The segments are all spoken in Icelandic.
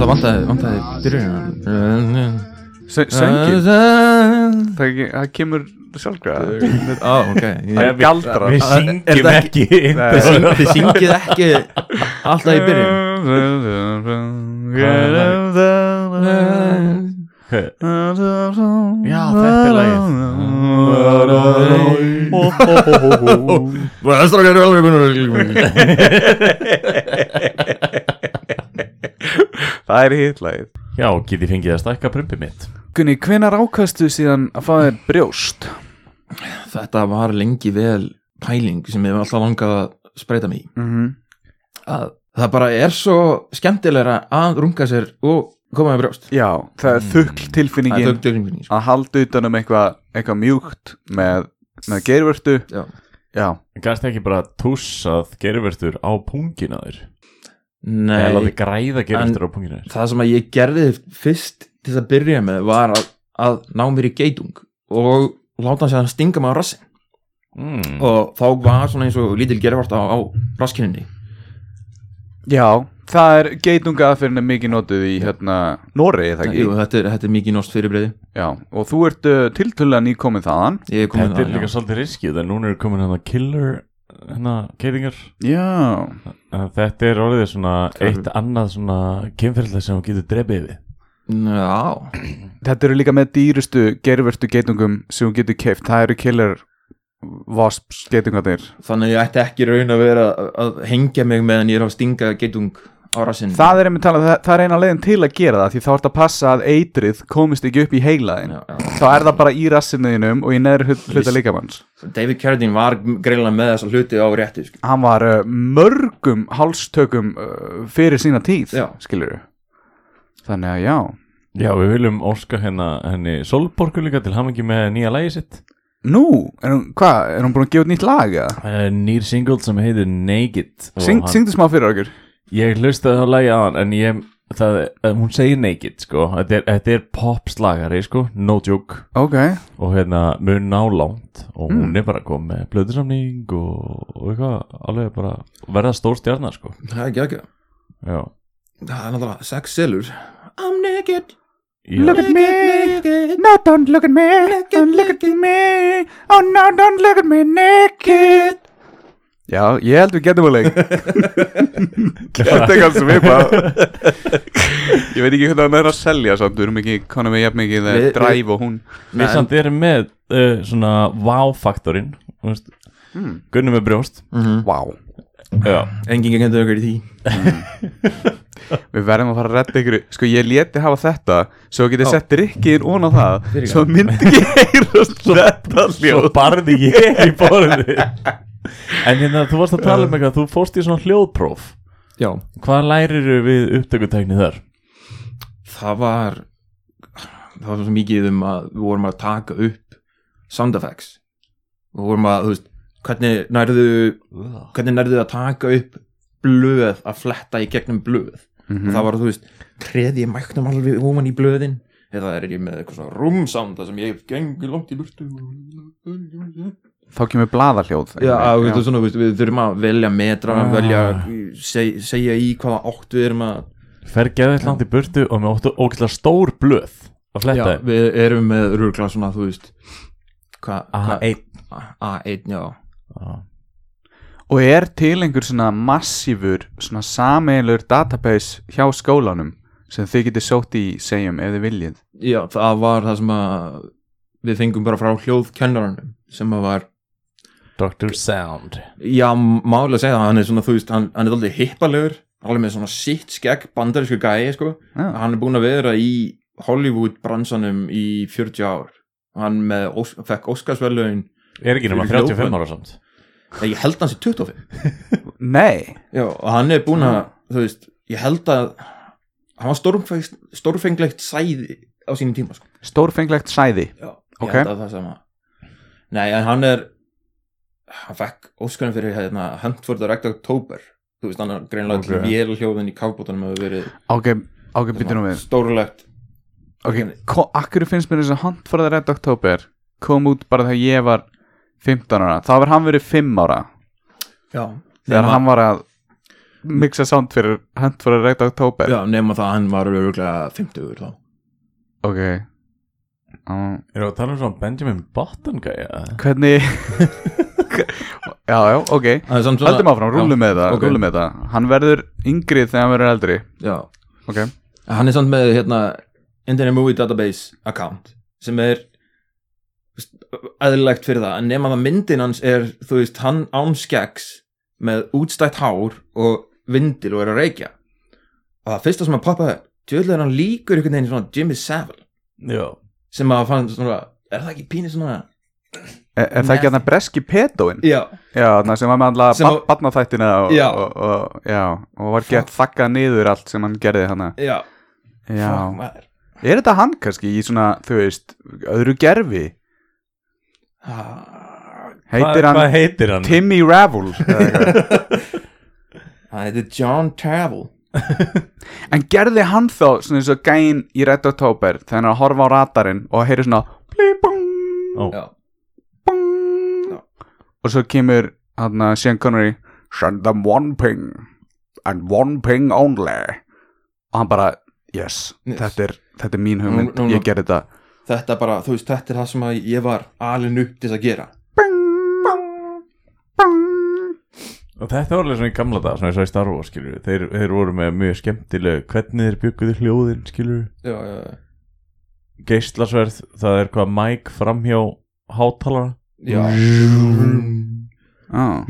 Það vantaði, vantaði byrjunin Söngin, það, það kemur sjálfgræða Á, ok. Það er galdrar. Við Er syngjum það ekki. Þið syng- þið syngið ekki alltaf í byrjun. Já, þetta er lagið. Það er hittlægið Já, get ég fengið að stækka prumpi mitt Gunni, hvenar ákastu síðan að fá þér brjóst? Þetta var lengi vel pæling sem ég var alltaf langað að spreita mig í Mm -hmm. að það bara er svo skemmtilegra að runga sér og koma með brjóst Já, það er þukl Það er tilfinningin tilfinningin sko. að halda utan um eitthvað eitthva mjúkt með, með geirvörtu Já. Já, Gæst ekki bara tússað gervertur á pungina þér Nei, þér það sem að ég gerði fyrst til að byrja með var að, að ná mér í geitung og láta hann sér að stinga mig á rassin mm. og þá var svona eins og lítil gerfart á, á raskinninni Já, það er geitunga aðferðin er mikið notuð í hérna Noregi, það ekki? Jú, þetta, er, þetta er mikið nost fyrirbreyði Já, og þú ert uh, tiltölulega nýkominn þaðan Ég er komin Þetta er líka já. svolítið riskið en núna er komin hérna killer hérna geitingar Já, Þetta er orðið svona eitt annað svona kynferðlega sem þú getur drefið við Já, þetta eru líka með dýrustu geirvörtu geitungum sem þú getur keift Það eru killer wasps geitungarnir. Þannig að ég ætti ekki raun að vera að- hengja mig meðan ég er að stinga geitung á rassinn Það er einmitt talað, það, það er eina leiðin til að gera það því þá ert að passa að eitrið komist ekki upp í heilaðin Já, já. þá er það bara í rassinniðinum og í neðri hlut- hluta líkamanns David Carradine var greinlega með þessa hluti á rétti sko. hann var uh, mörgum hálstökum uh, fyrir sína tíð Já. skilur þannig að já Já, við viljum óska hérna henni Solborgu líka til hamingi með nýja lægi sitt nú, er hún, hvað, er hún búin að gefa út nýtt lag eða? uh, Nýr single sem heitir Naked Syng, syngdu smá fyrir okkur Ég hlustaði á lægi aðan en ég það, eh, hún segir Naked sko. Þetta er, þetta er popslagari sko. No joke. Ok, og hérna mun nálánt og hún Mm. er bara komið með blöðusamning og, og eitthvað alveg bara verða stór stjarnar sko. Það er ekki ekki Já, Það er náttúrulega sex selur. I'm naked. Já. look at me. No don't look at me. Don't look at me. Oh no don't look at me. Naked já, ég held við getum að leik þetta er við bara ég veit ekki hvernig hann er að selja samt, við erum ekki konum við jafn mikið Við- dræf og hún. Við samt erum með uh, svona wow-faktorinn Mm. Gunnum með brjóst. Mm wow. Já, Engin gengur okkur í því. Við verðum að fara að redda ykkur. Sko ég leti hafa þetta svo getið sett rikkiðin ón á það svo myndi ekki heyrast þetta svo barði ég í borðið En hérna, þú varst að tala um eitthvað þú fórst í svona hljóðpróf. Já. Hvað lærir við upptökutækni þar? Það var Það var svo mikið um að við vorum að taka upp sound effects. Við vorum að, þú veist Hvernig nærðu Hvernig nærðu að taka upp blöð að fletta í gegnum blöð? Mhm. og það var, þú veist, treði ég mæknum alveg óman í blöðin? Eða er ég með eitthvað svona rúmsound þar sem ég gengur langt í burtu þá kemur blaðahljóð Já, þú veist, svona, veist, við þurfum að velja metra, Ah. velja seg, segja í hvaða átt við erum að Fer geðið langt í burtu og með óttu ógæslega stór blöð að fletta Já, við erum með rúgla svona, þú veist hvað hva, A1 A1, já. Já. og er til einhver svona massífur svona sameinlur database hjá skólanum sem þið getið sótt í segjum ef þið viljið? Já, það var það sem að við fengum bara frá hljóðkennaranum sem að var, Dr. Sound já, málega að segja það hann er svona, þú veist, hann, hann er aldrei hippalegur alveg með svona sitt skegg bandarísku gæi, sko Já. hann er búin að vera í Hollywood bransanum í 40 ár hann með, Ós- fekk Óskarsverlaun Er ekki nema Fyrir 35 hljóðfæri. ára samt ég held hans í 25 Nei, Já, og hann er búin að, þú veist, ég held að hann var stórfenglegt, sæði á sínum tíma, sko. stórfenglegt sæði Já, Ok. ég held að það sama. Nei, en hann er, hann fekk óskarinn fyrir hérna, Hunt for the Red October þú veist, hann er greinlega Ok. okay. vélhljóðin í kafbótanum hefur verið Ok, ok, býttu nú við. stórulegt Ok, ko- akkur finnst mér þess að Hunt for the Red October kom út bara þegar ég var 15 ára, þá var hann verið 5 ára. Já, þegar nema, hann var að mixa sound fyrir Hunt for the Red October já, nema það að hann var öruglega 50 þá. Ok. Uh, Erum við að tala um svona Benjamin Button gæja? Hvernig Já, já, ok. Það er Haldum áfram, rúlum með það, ok. rúlum með það. Hann verður yngri þegar hann verður eldri. Já, Ok. Hann er samt með hérna Internet Movie Database account sem er eðlilegt fyrir það, en nema það myndin hans er, þú veist, hann án skeggs með útstætt hár og vindil og er að reykja. Og það fyrsta sem að poppa upp djöðlega er hann líkur einhvern veginn svona Jimmy Savile. Já. Sem að fann svona, er það ekki pínu svona Er, er það ekki hann að breski petóin? já, Já, sem var með alltaf að- barnaþættina og, Já. og, og, já, og var gett þakkað niður allt sem hann gerði hana já, Já, fuck maður. Er þetta hann kannski í svona, þú veist, öðru gerfi? Heitir hann Hvað heitir hann? Timmy Ravel? Það heitir John Travel. En gerði hann þá svona eins og gæinn í Red October þegar hann að horfa á radarinn og heyri svona já, bung Já. Og svo kemur hann að Sean Connery send them one ping and one ping only og hann bara, yes, Yes. Þetta, er, þetta er mín hugmynd, Nú- nú- ég gerði þetta þetta bara, þú veist, þetta er það sem að ég var alin upp til þess að gera Og þetta var alveg svona í gamla dag, svona og í Star Wars, skilur við. Þeir, þeir voru með mjög skemmtileg, hvernig þeir bygguðu hljóðin, skilur við. já, já, já, Geislasverð, það er hvað mæk framhjá hátalara. Já. ah.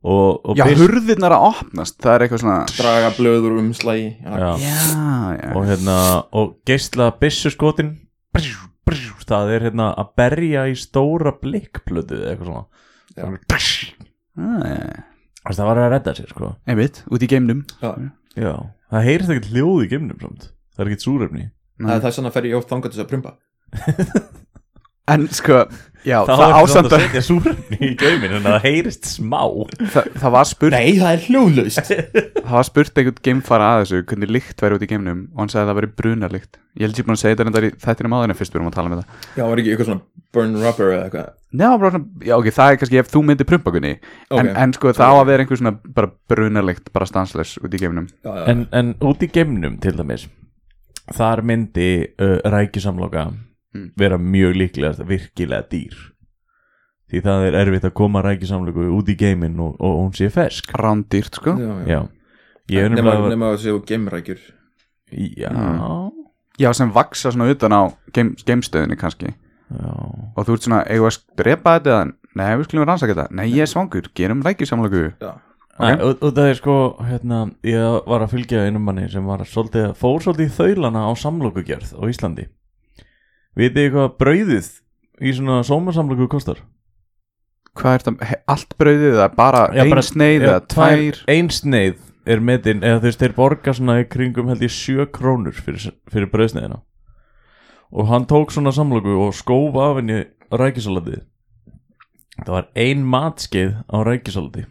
Og, og Já, hurðirnar að opnast, það er eitthvað svona draga blöður um slægi já, Já. Og hérna, og geisla byssuskotin, það er hérna að berja í stóra blikkplötu eða eitthvað svona. Ah, það var að redda sér, sko. Einmitt, út í geimnum Já. Já, það heyrist ekkert hljóð í geimnum samt. Það er ekkert súrefni. það er þess að fer ég oft þangað til þess að prumpa En sko, já, Það það, var ekki ásamt samt að að setja súrefni í geimin en það heyrist smá. það, það var spurt nei, það er hljóðlaust. Það var spurt einhvern geimfara að þessu hvernig lykt væri út í geimnum og hann sagði að það væri brunarlykt. Ég held ég búin að segja þetta í þættinum áður en fyrst við erum að tala með það já, var ekki eitthvað svona burn rubber eða eitthvað? Já, bara, já ok, það er kannski ef þú myndir prumpa-gunni en, Ok. en sko það á að vera einhver svona bara brunarlykt, bara stansless út í já, en, en út í geimnum til dæmis þar myndi uh, rækjusamloka Mm. vera mjög líklegast virkilega dýr. Því það er erfitt að koma rækjusamloku út í geimin og, og hún sé fersk. Rándýrt sko. Já, já. já. Nefnilega nema að séu geimrækjur. Já, Já, sem vaksa svona utan á geim, geimstöðinni kannski. Já. Og þú ert svona, eigum við að drepa þetta eða Nei, við skulum rannsaka þetta. Nei, ég er svangur, gerum rækjusamlöku já, Nei, og, og það er sko, hérna, ég var að fylgja einum manni sem var svolítið, fór svolítið í þaulana á samlokugerð á Íslandi. Vitið þið hvað brauðið í svona sómasamloku kostar? Hvað er he- allt brauðið eða bara Já, ein bara- sneið eða tvær Ein sneið er metin, eða þú veist, þeir borga svona í kringum held ég sjö krónur fyrir, fyrir brauðsneiðina. Og hann tók svona samloku og skóf af henni rækisalatið. Það var ein matskeið á rækisalati.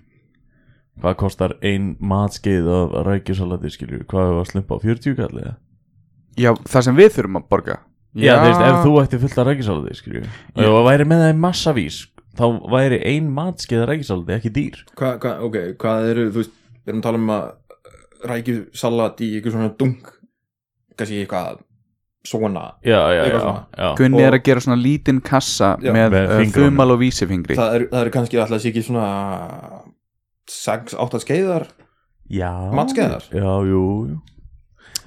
Hvað kostar ein matskeið af rækisalati, skilju? Hvað að slumpa á 40 kallið? Já, það sem við þurfum að borga Já, þú veist, ef þú ætti fullt af rækisalati, skilju. Og það væri með það í massavís, þá væri ein matskeið af rækisalati ekki dýr. hvað, hva, ok, hvað eru, þú veist við erum að tala um að rækjusalat í eitthvað svona dunk kannski eitthvað svona Já, já, Eitthvað já. svona. já. Gunni Og- er að gera svona lítinn kassa Já, með, með þumal og vísifingri það eru er kannski alltaf sé ekki svona 6-8 skeiðar Já Matskeiðar? Já, jú, jú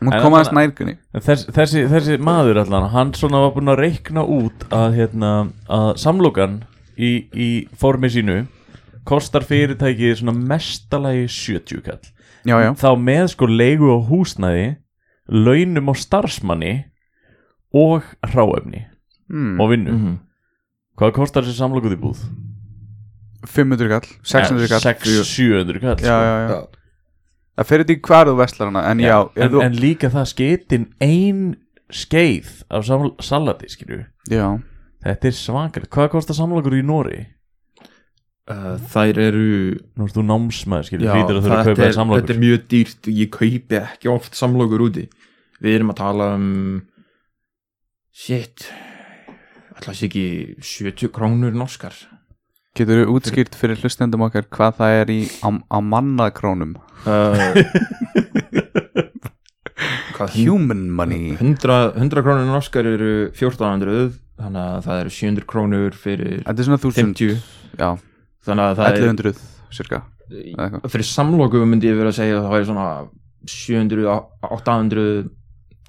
Hún En kom aðeins þarna- nær Gunni En Þess, þessi, þessi maður allan Hann svona var búinn að reikna út að, hérna, að samlokan í, í formi sínu kostar fyrirtækið svona mestalagi 70 kall Já, já, þá með sko leigu og húsnæði launum á starfsmanni og hráefni mm. og vinnu Mhm. Hvað kostar þessi samlokuð í búð? 500 kall, 600 kall 600-700 kall Já, sko. já, já Já. Það fyrir því hvar þú veslar hana En já, ef en, þú en líka það skeitin ein skeið af sal salati skilju Já, Þetta er svakar Hvað kostar samlokur í Nóri? uh, þær eru Nú erst þú námsmaður, Já, að þetta kaupa er, þetta er mjög dýrt. Ég kaupi ekki oft samlokur úti. Við erum að tala um shit alltaf sé ekki 70 krónur norskar Getur þú útskýrt fyrir hlustendum okkar hvað það er í á, á mannakrónum? Uh, Human money? 100, 100 krónur norskar eru 1400 þannig að það eru 700 krónur fyrir Þetta er svona 1000 50 Já, þannig að það 1100 cirka eða eitthvað. er fyrir samloku myndi ég vera að segja að það væri svona 700, 800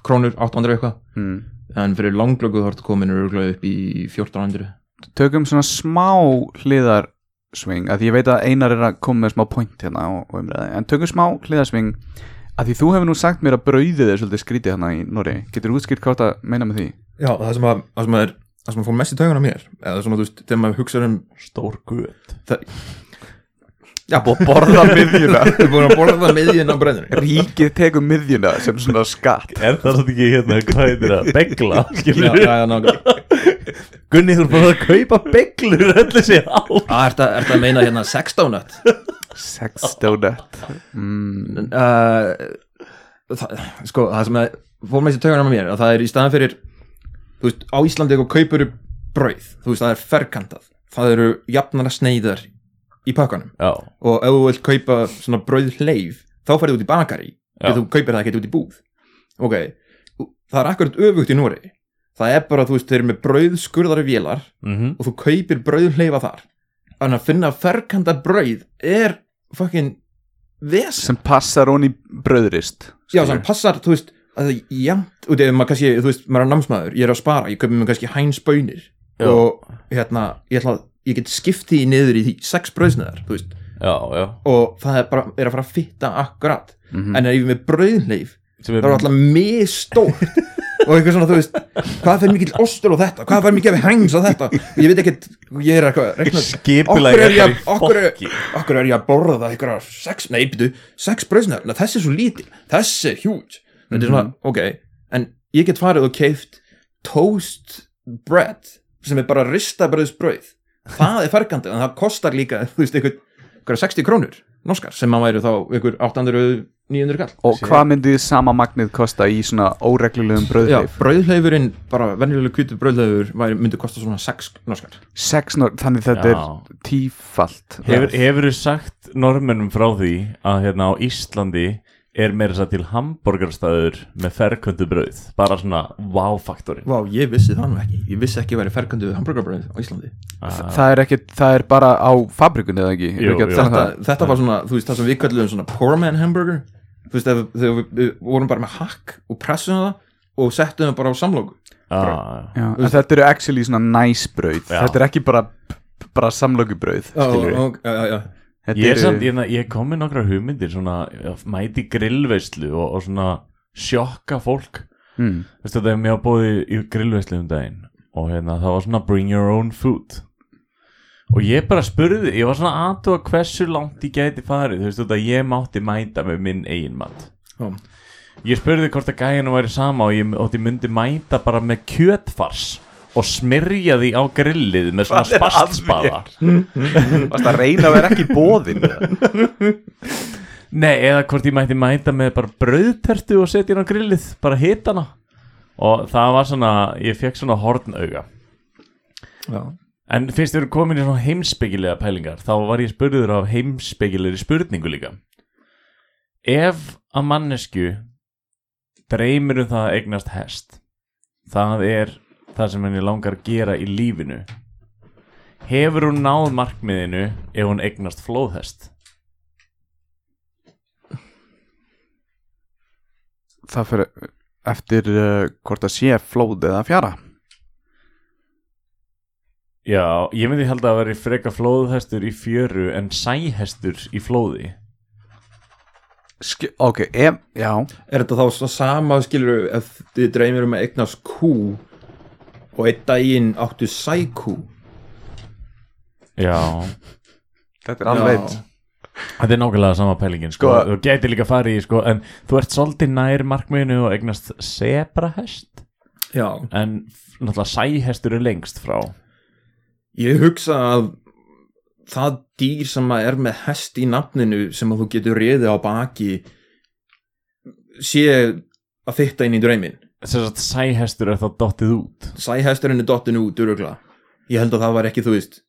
krónur, 800 eitthvað. Mm. en fyrir langlöku þá ertu komin örgulega upp í 1400 Tökum svona smá hliðarsving að því ég veit að Einar er að koma með smá point hérna og, og umræði en tökum smá hliðarsving að því þú hefur nú sagt mér að brauðið er svolítið skrítið hérna í Norri Getur þú útskýrt hvað það meina með því? Já, það sem að, það sem að er það sem að fór mest í á mér eða svona, þú veist, þegar maður hugsa um Stór guð. Það, Já, Borða miðjuna. Þú er búin að borða á brenninu Ríkið tekur miðjuna sem svona skatt. Er það svolítið ekki hérna, hvað heitir það, begla, Já, já, já, nákvæmlega Gunni, þú er bara að kaupa beglur öll þessi ár Það ert að, ert að meina hérna sextónut Sextonut mm. uh, það, Sko, það sem að fór í taugun á mér að það er í staðan fyrir þú veist, á Íslandi eitthvað kaupur brauð, þú veist, það er ferkantað. Það eru jafnara sneiðar í pakkanum. Já, og ef þú vilt kaupa svona brauð hleif þá færðu út í bakari ef þú kaupir það ekki út í búð. Ok, það er akkurat öfugt í Nóri það er bara, þú veist, þeir eru með brauð skurðari vélar mhm. og þú kaupir brauð hleifa þar. En að finna ferkanta brauð er fucking ves sem passar hún í brauðrist já, þannig passar, þú veist að jæmt, og þegar maður kannski, þú veist, maður er námsmaður ég er að spara, ég kaupi mér kannski hæns bönir Já. og hérna, ég ætla að ég get skipt því niður í því sex brauðsneðar, þú veist. Já, já. Og það er bara er að fara að fitta akkurat. Mhm. en ef ég er með brauðleif Sem það er alltaf misstórt og eitthvað svona, þú veist, hvað fer mikill ostur á þetta, hvað fer mikill hengs á þetta? Ég veit ekkert, ég er eitthvað reiknað, Skipulega okkur er ég að- ég að borða eitthvað sex, nei, byrju, sex brauðsneðar þessi er svo lítil, þessi er huge. Þetta er svona, ok, en ég get farið og keift toast bread sem er bara ristabrauðsbrauð. Það er fergandi, en það kostar líka þú veist, eitthvað, eitthvað 60 krónur norskar, sem að væri þá eitthvað 800 900 kall Og hvað myndi sama magnið kosta í svona óreglulegum Já, brauðleif? brauðleifurinn, bara venjulega kvítur brauðleifur væri, myndi kosta svona 6 norskar Sex, nor- þannig þetta Já. er tífalt Hefur, hefur þú sagt normennum frá því að hérna á Íslandi er meira þess að til hambúrgarstæður með ferköndu brauð. Bara svona wow-faktori Vá, ég vissi það nú ekki, ég vissi ekki að væri fergandu hamburgerbrauð á Íslandi. Það er ekki, það er bara á fabrikunni eða ekki? Jú, Jú, jú. jú. þetta, þetta var svona, þú veist, það sem við kallum svona poor man hamburger. Þú veist, þegar við, við vorum bara með hakk og pressum það og settum það bara á samlóku ah, þetta eru actually svona nice brauð. Já. Þetta er ekki bara, bara já, já, já. Þetta Ég er eru- samt, ég, ég kom með nokkra hugmyndir svona, mæti grillveislu og, og svona sjokka fólk. Mm. Veistu þetta er mér að bóði í grillveislu um daginn og hérna það var svona bring your own food. Og ég bara spurði, ég var svona aðtúa hversu langt ég gæti farið, þú veist þetta ég mátti mæta með minn eigin mat. Já. ég spurði hvort að gæðinu væri sama og ég, og ég myndi mæta bara með kjötfars og smyrja því á grillið með svona spastspaða Varst að reyna að vera ekki bóðin Nei, eða hvort ég mætti mæta með bara brauðtertu og setja inn á grillið, bara hita hana og það var svona, ég fekk svona hornauga. Já. En fyrst við erum komin í svona heimsbyggilega pælingar þá var ég spurður af heimsbyggilegri spurningu líka. Ef að mannesku dreymir um það að eignast hest það er það sem henni langar að gera í lífinu. Hefur hún náð markmiðinu ef hún eignast flóðhest? Það fyrir eftir uh, hvort að sé flóð eða fjara. Já, ég myndi held að veri freka flóðhestur í fjöru en sæhestur í flóði. Ski Ok, ef, já. Er þetta þá svo sama skilur ef þið dreymir um að eignast kú og einn daginn áttu sækú Já, Þetta er alveg þetta er nákvæmlega sama pælingin sko. Sko- Þú gæti líka farið í sko, en þú ert svolítið nær markmiðinu og eignast sebrahest Já, en náttúrulega sæhestur er lengst frá. Ég hugsa að það dýr sem að er með hest í nafninu sem að þú getur riðið á baki sé að fitta inn í draumin Þess að sæhestur er þá dottið út. Sæhesturinn er dottinu út urugla ég held að það var ekki þú veist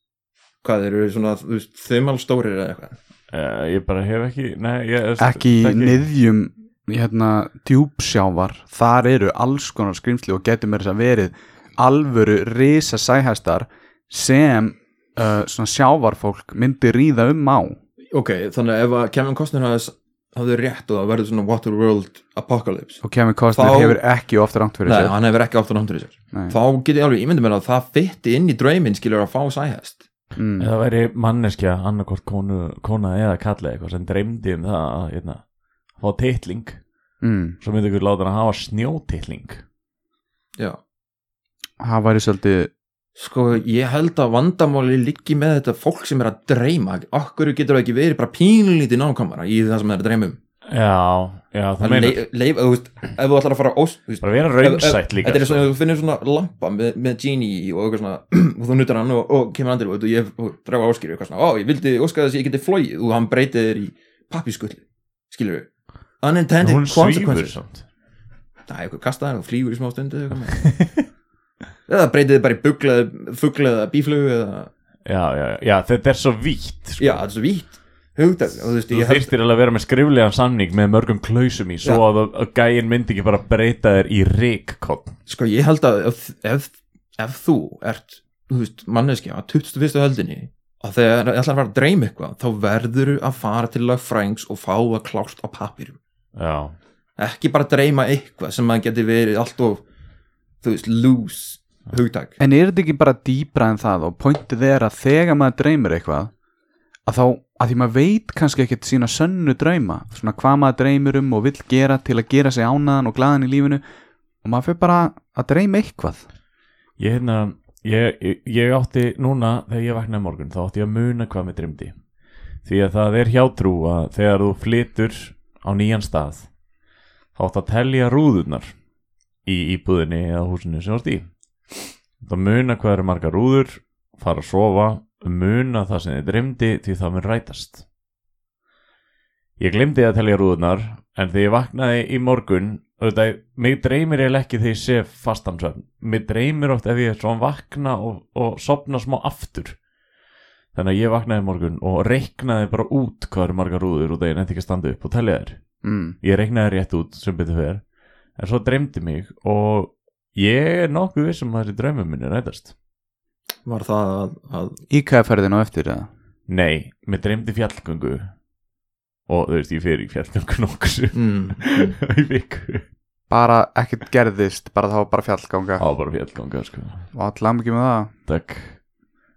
hvað þeir eru svona þú veist þumal stórir eða eitthvað? Uh, Ég bara hef ekki Nei, ég, ekki í niðjum hérna djúpsjávar. Þar eru alls konar skrimsli og getur mér þess að verið alvöru risa sæhæstar sem uh, svona sjávarfólk myndi ríða um á. Ok, þannig að ef að Kevin Costner hafði, hafði rétt og það verður svona Waterworld Apocalypse. Og Kevin Costner Þá- hefur ekki ofta rangt fyrir Nei, sér. hann hefur ekki átt að náttúru sér. Nei. þá get ég alveg ímyndið mér að það fytti inn í drauminn skilur að fá sæhest. Mm. Það væri manneskja, annarkvort konu, kona eða kalli eitthvað sem dreymdi um það að hérna, fá titling. Mm. svo myndi ykkur láta hann að hafa snjótitling. Já. Það væri svolítið Sko, ég held að vandamáli liggi með þetta fólk sem er að dreyma. Okkur getur það ekki verið bara pínlítið nákvæmara í það sem það er að dreyma um? Já, já, það meina leif, þú veist, ef þú ætlar að fara veist, bara vera raunsætt líka Þetta er sko. svona, þú finnir svona lampa með, með genie og eitthvað svona og þú nutar hann og, og kemur andir og ég og draga áskýri eitthvað svona, ó, ég vildi óska þess að ég geti flóið og hann breytið þér í pappiskulli skilur við unintended consequences. Það er eitthvað kastaði og flýgur í smá stundu. eða breytið þið bara í buglaði fugla eða bíflugu eða Já, já, já, þetta er svo vítt sko. já, þetta er svo vítt. Hugdag og þú veist, Þú ég held þyrstir alveg að vera með skriflegan samning með mörgum klausum í svo að, að gæin myndi ekki bara breyta þér í ríkkott sko ég held að ef, ef, ef þú ert þú veist, manneskja á 21. höldinni að þegar það ætlar að fara að dreyma eitthvað þá verður að fara til lögfrængs og fá það klárt á papirum. Já, ekki bara dreyma eitthvað sem að geti verið allt of þú veist, loose hugtak. En er þetta ekki bara dýbra en það og pointið er að þegar maður dreymir eitthvað að þá, að því maður veit kannski ekkert sína sönnu drauma svona hvað maður dreymir um og vill gera til að gera sig ánaðan og glaðan í lífinu og maður fyrir bara að dreyma eitthvað. Ég hérna ég, ég, ég átti núna þegar ég vaknaði morgun þá átti ég að muna hvað mér dreymdi. Því að það er hjátrú að þegar þú flytur á nýjan stað þá átti að telja rúðurnar í íbúðinni eða húsinu sem varst í þá muna hvað eru margar rúður fara að sofa muna það sem þið dreymdi því það mun rætast. Ég glemdi að telja rúðurnar en þegar ég vaknaði í morgun auðvitað, mig dreymir ég ekki þegar ég sé fastan svefn. Mig dreymir oft ef ég er svona vakna og, og sopna smá aftur. Þannig að ég vaknaði í morgun og reiknaði bara út hvað eru margar rúður og það ég nefndi ekki að standa upp og telja þær. Mm. ég reiknaði rétt út sem betur fyrir en svo dreymdi mig og ég er nokkuð vissum að þessi draumum minni rætast. Var það að, að Íkæðferðin á eftir eða? Nei, mér dreymdi fjallgöngu. Og þú veist ég fyrir fjallgöngu nokkuð mm, bara ekkert gerðist, bara það var bara fjallganga. Á bara fjallgöngu sko. Og allar mikið með það. Takk.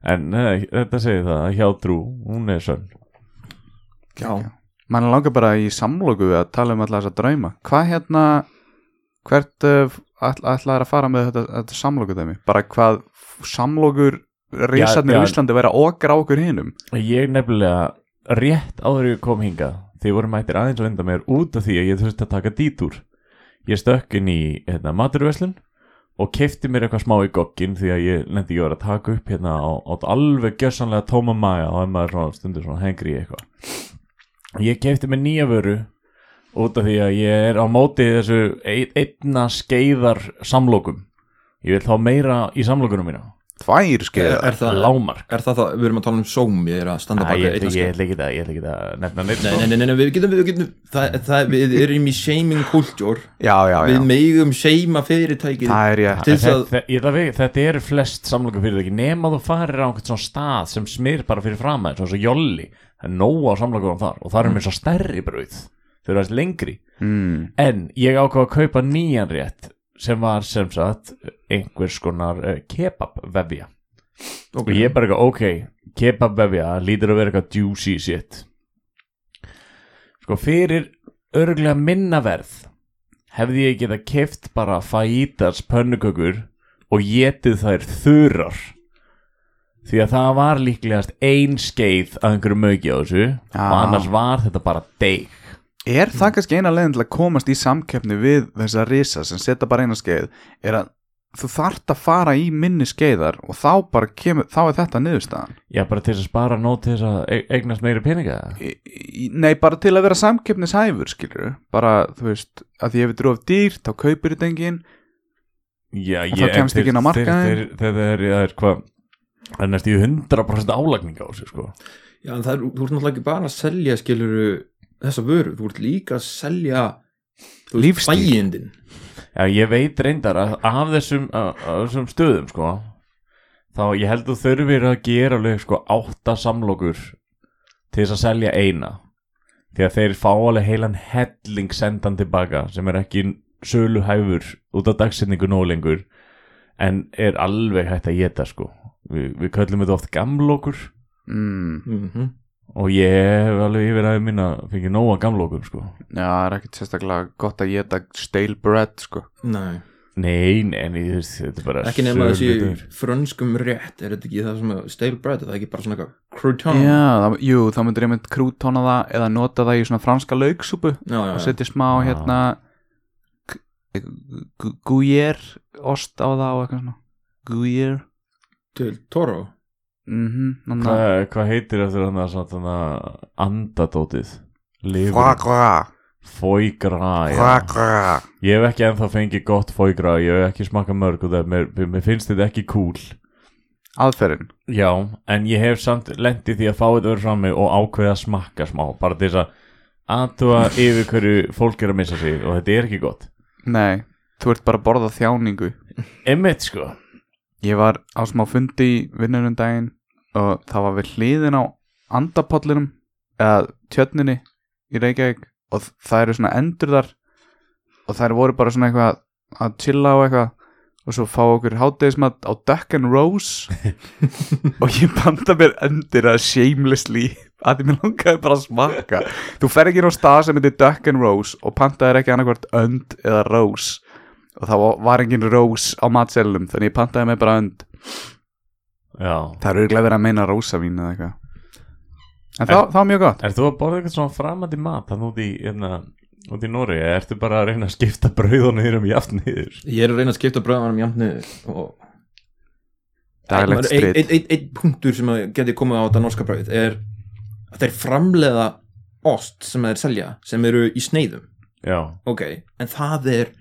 En nei, þetta segir það að hjá trú, hún er sönn. Já, mann langar bara í samloku að tala um allar þessa drauma. Hvað hérna hvert uh, ætlaði að fara með þetta, þetta samloku dæmi bara hvað samlokur reysarnir í. Íslandi vera okra á okkur hinum? Ég nefnilega rétt áður ég kom hinga Þið voru mættir aðeins að vinda mér út af því að ég þurfti að taka dítúr Ég stökk inn í hérna, maturveslun og kefti mér eitthvað smá í gogginn því að ég lendi ekki að vera að taka upp hérna á, á alveg gjössanlega tóma maga og það er maður svona stundur svona hengri í eitthvað. Ég kefti mér nýja vöru út af því að ég er á móti þessu ein, einna skeiðar samlokum. Ég vil þá meira í samlokunum mína. Tvær er, skeiðar? er það Lámark er það það, við erum að tala um sóm ég er að standa baka einna ég, ég ætla ekki að, ég ætla ekki að nefna neitt Nei, sko. nei, nei, nei, við getum, við getum það, það, við erum í shaming kultúr já, já, já, við megum seima fyrirtækið það er að Þetta, vega, þetta eru flest samlokum fyrirtæki nema þú farir á einhvern svona stað sem smyr bara fyrir fram að svona svo jolli það er nóg á samlokum þar og það er með svo stærri brauð þau eru aðeins lengri. Mm. en ég ákvað að kaupa nýjan rétt sem var sem sagt einhvers konar uh, kebabvefja og ég bara ok kebabvefja lítur að vera eitthvað juicy shit. Sko fyrir örglega minna verð hefði ég getað keft bara fajitas pönnukökur og getið þær þurrar. Því að það var líklegast ein skeið af einhverju mögi á þessu. Já. og annars var þetta bara deig Er það kannski eina leiðin til að komast í samkeppni við þessa risa sem setja bara eina skeið er að þú þart að fara í minni skeiðar og þá bara kemur, þá er þetta niðurstaðan Já, bara til að spara nót til þess að e- eignast meiri peninga Nei, bara til að vera samkeppnishæfur skilur, bara, þú veist að því ef þetta er of dýrt, þá kaupir þetta enginn Já, En þá kemst ekki inn á markaðinn. Þegar það er, það er hvað Það er næst í 100% álagning á þessu sko Já, en það er, þú ert náttúrulega ekki bara að selja skiluru þessa vöru, þú ert líka að selja bæindin Já, ég veit reyndar að af þessum, að, að þessum stöðum sko þá ég held að þurfir að gera alveg sko átta samlokur til þess að selja eina. Því að þeir fá alveg heilan helling sendan tilbaka sem er ekki sölu hæfur út af dagsetningu nóg lengur en er alveg hægt að geta sko. Vi, við köllum þetta oft gamlokur. Mm. mm og ég hef alveg yfir að minna fengið nóga gamlokum sko. Já, það er ekkert sérstaklega gott að geta stale bread, sko. Nei, Nei, nei, en ég veist, þetta er bara ekki nema þessi söluhlutur. frönskum rétt er þetta ekki það sem er stale bread, er það ekki bara svona eitthvað crouton? Já, það, jú, þá myndir ég mynd krútóna það eða nota það í svona franska lauksúpu já, og já. setja smá Já. hérna gújér ost á það og eitthvað svona. Gújér til Toro mhm Hvað hva heitir eftir hann að andadótið? Já. hva Ég hef ekki ennþá fengið gott fóigra, ég hef ekki smakað mörg og það, mér, mér finnst þetta ekki cool. Aðferðin Já, en ég hef samt lendið því að fá þetta öður frá mig og ákveða að smakka smá, bara til þess að aðtúa yfir hverju fólk er að missa sig og þetta er ekki gott. Nei, þú ert bara að borða þjáningu Emmitt, sko. Ég var á smá fundi í vinnunum daginn og það var við hliðin á andapollinum eða tjörninni í Reykjavík. Og það eru svona endur þar. Og þær voru bara svona eitthvað að chilla og eitthvað. Og svo fá okkur hátegismat á Duck and Rose. Og ég banda mér endur að shamelessly að því mér langaði bara að smakka þú fer ekki inn á stað sem heitir Duck and Rose og pantaðir ekki annarkvort önd eða Rose og það var- engin Rose á matselum þannig ég pantaði mig bara önd. Það eru verið að meina rósavín eða eitthvað. En það, það var mjög gott. Er þú að borða eitthvað svona framandi mat þannig út í, hérna, út í Nóri eða ertu bara að reyna að skipta brauðunum yfir um jafn niður? Ég er að reyna að skipta bröðanum jafn niður og daglegt Einn strit. ein, ein, ein punktur sem að geti komið á þetta norska brauð er að þeir framleiða ost sem þeir selja sem eru í sneiðum. Já, ok, en það er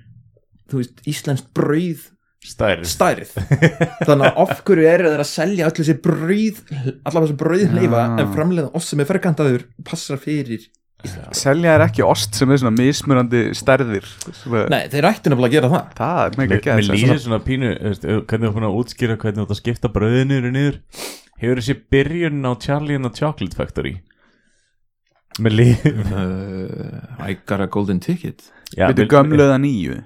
þú veist, íslenskt brauð stærð. Stærð. Þannig að af hverju eru þeir að selja öll þessi brauð allar þessi brauðleifa Já. en framleiða ost sem er ferkantaður passar fyrir selja er ekki ost sem er svona mismunandi stærðir? Er, nei, þeir ættu nefnilega að gera það. Það er mega Mér gæð mér líður svona pínu, þú veist, hvernig þú búin að útskýra hvernig þú ert að skipta brauðinu niður og niður. Hefur þessi byrjun á Charlie and the Chocolate Factory? Mér líður uh, I got a golden ticket. Veitu mér- gömluða nýju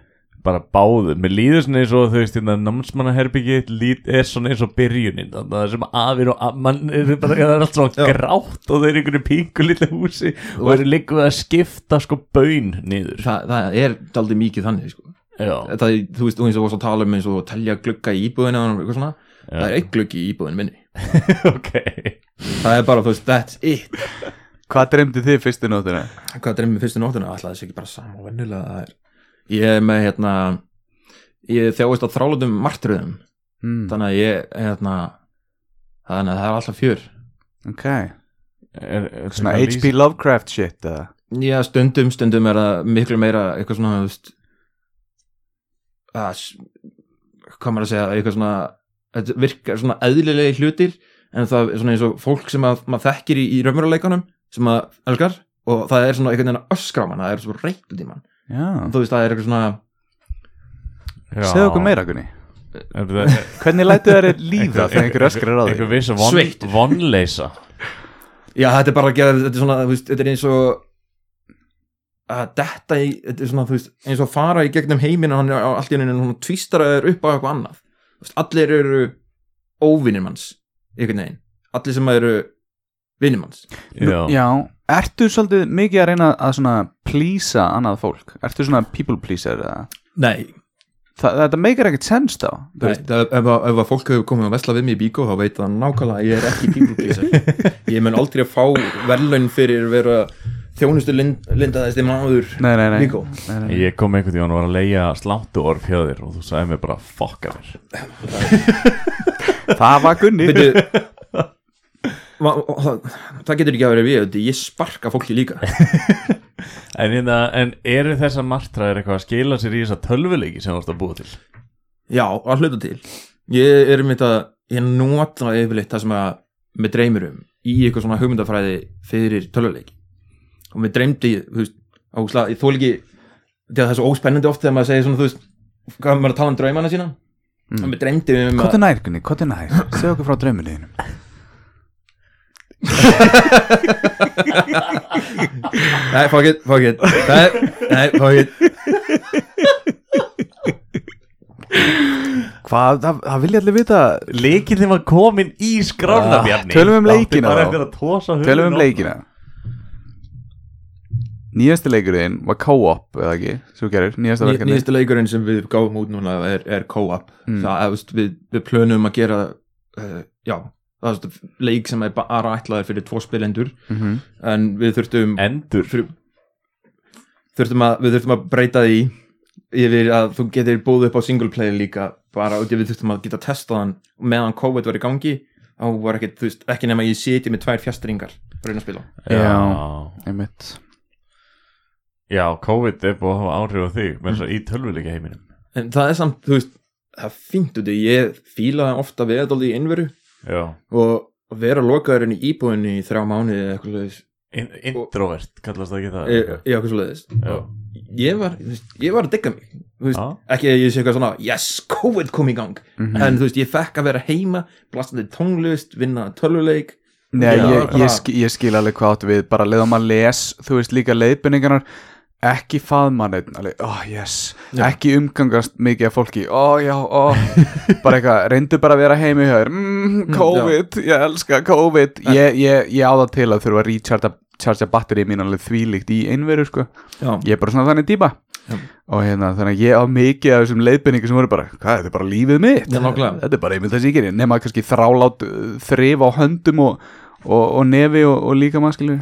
bara báðu, mér líður svona eins og þú veist, hérna námsmannaherbyggi lít, er svona eins og byrjunin þannig að það sem afir og að, mann er bara, það er allt svona Já. grátt og þeir eru einhverju pingu lilla húsi og eru líka að skipta sko baun niður Þa, það er aldrei mikið þannig sko. já, það, þú veist, og eins og varst að tala um eins og telja glugga í íbúðinu og eitthvað svona það er já. eitt gluggi í íbúðinu minni ok það er bara, þú veist, that's it hvað dreymdi þið fyrstu nóttina? hvað dreymið fyrstu nóttina, alltaf þessi ekki bara sama og vennilega það er ég er með hérna ég þjáist á þrálutum martröðum Mm, þannig að ég hérna þannig að það er alltaf fjör. Ok, er, er, svona er, H.P. Lovecraft shit eða? Já, stundum, stundum er það miklu meira eitthvað svona, að, hvað maður að segja eitthvað svona, þetta virkar svona eðlilegi hlutir en það er svona eins og fólk sem að, maður þekkir í, í raunveruleikanum sem maður elskar og það er svona einhvern veginn að öskra á mann það er svo reynt út í mann já, þú veist, það er eitthvað svona segðu okkur meira Gunni. Er það hvernig lætu þær líða þegar einhver öskrar á eitthvað þig? viss von, Sveitt. vonleisa Já, þetta er bara að gera, þetta er svona, þú veist, þetta er eins og að detta í, þetta er svona, þú veist, eins og að fara í gegnum heiminn og hann er á allt í henni hann tvistar að er upp á eitthvað annað. Þú veist, allir eru óvinnir manns einhvern veginn, allir sem eru vinnir manns. Já, já, ertu svolítið mikið að reyna að svona plýsa annað fólk? Ertu svona people pleaser eða? Nei, Þa, þetta meikir ekkert sens þá veist. það, ef, að, ef að fólk hefur komið að vesla við mig í bíkó þá veit það nákvæmlega að ég er ekki people pleaser ég mun aldrei að fá verðlaun fyrir vera þjónustu lind, lindaðist maður Nei, nei, nei, nei. Ég kom einhvern tíðan og var að leia sláttu orð hjá þér og þú sagði mér bara fokka mér Það var Gunni Byrju, ma- það, það getur ekki að vera við ég sparka fólki líka. En, hérna, en eru þessar martraðir eitthvað að skila sér í þessa tölvuleiki sem þú ert að búa til? já, að hluta til. Ég er mitt að ég nota yfirleitt það sem að með dreymir um í eitthvað svona hugmyndafræði fyrir tölvuleik og með dreymdi þú veist, áslag, ég þól ekki það er svo óspennandi oft þegar maður segir svona, þú veist, hvað maður að tala um draumana sína. Og með dreymdi um Hvað að er nær, Gunni, hvað er nær? Segðu okkur frá drauminniðinum nei, fuck it, fuck it. Nei, nei, fuck it. Hvað, það, það vilja allir vita. Leikinn var komin í skrána Ah, Bjarni tölum um Það átti leikina. bara þá. eftir að tosa hurðina Tölum um opna. leikina. Nýjasti leikurinn var co-op eða ekki, svo gerir, nýjasta Ný, verkefni nýjastu leikurinn sem við gáum út núna er, er co-op. Mm. það, eða, veist, við, við plönum að gera uh, já, það er veist, leik sem er bara ætlaður fyrir tvo spilendur Mhm. en við þurftum Endur? fyrir, þurftum að, við þurftum að breyta því yfir að þú getur búið upp á single player líka. Bara út í við þurftum að geta testað hann og meðan COVID var í gangi. Þá var ekki, þú veist, ekki nema ég siti með tvær fjastringar að reyna að spila Já. Einmitt. Já, COVID er búið að hafa áhrif á þig með þess að í tölvuleika heiminum en það er samt, þú veist, það er fínt út í ég fíla ofta veðaldi í innveru Já, og og vera lokaður inn í íbúðinni í þrjá mánuði eða eitthvað leiðis In introvert, kallast það ekki það í eitthvað? svo leiðis Já. ég var, ég var að digga mig. Veist, Já. ekki að ég sé eitthvað svona yes, COVID kom í gang. Mhm. en þú veist, ég fekk að vera heima blastandi tónlist, vinna tölvuleik. Nei, Já, ég, ég, skil, ég skil alveg hvað áttu við bara leiðum að les, þú veist líka leiðbynningarnar ekki faðmann oh yes. Já. ekki umgangast mikið af fólki ó já, ó, bara eitthvað reyndu bara að vera heimi þér. Mm, COVID, ég elska COVID. Ég, ég, ég á það til að þurfa að recharga charga batterið mín alveg þvílíkt í einveru sko, já, ég er bara svona þannig Já. og hérna, þannig að ég á mikið af þessum leiðbynningu sem voru bara, hvað, þetta er bara lífið mitt? Já, þetta er bara einmitt ég gerir nema kannski þrálát uh, þrif á höndum og, og, og nefi og, og líka mannskilu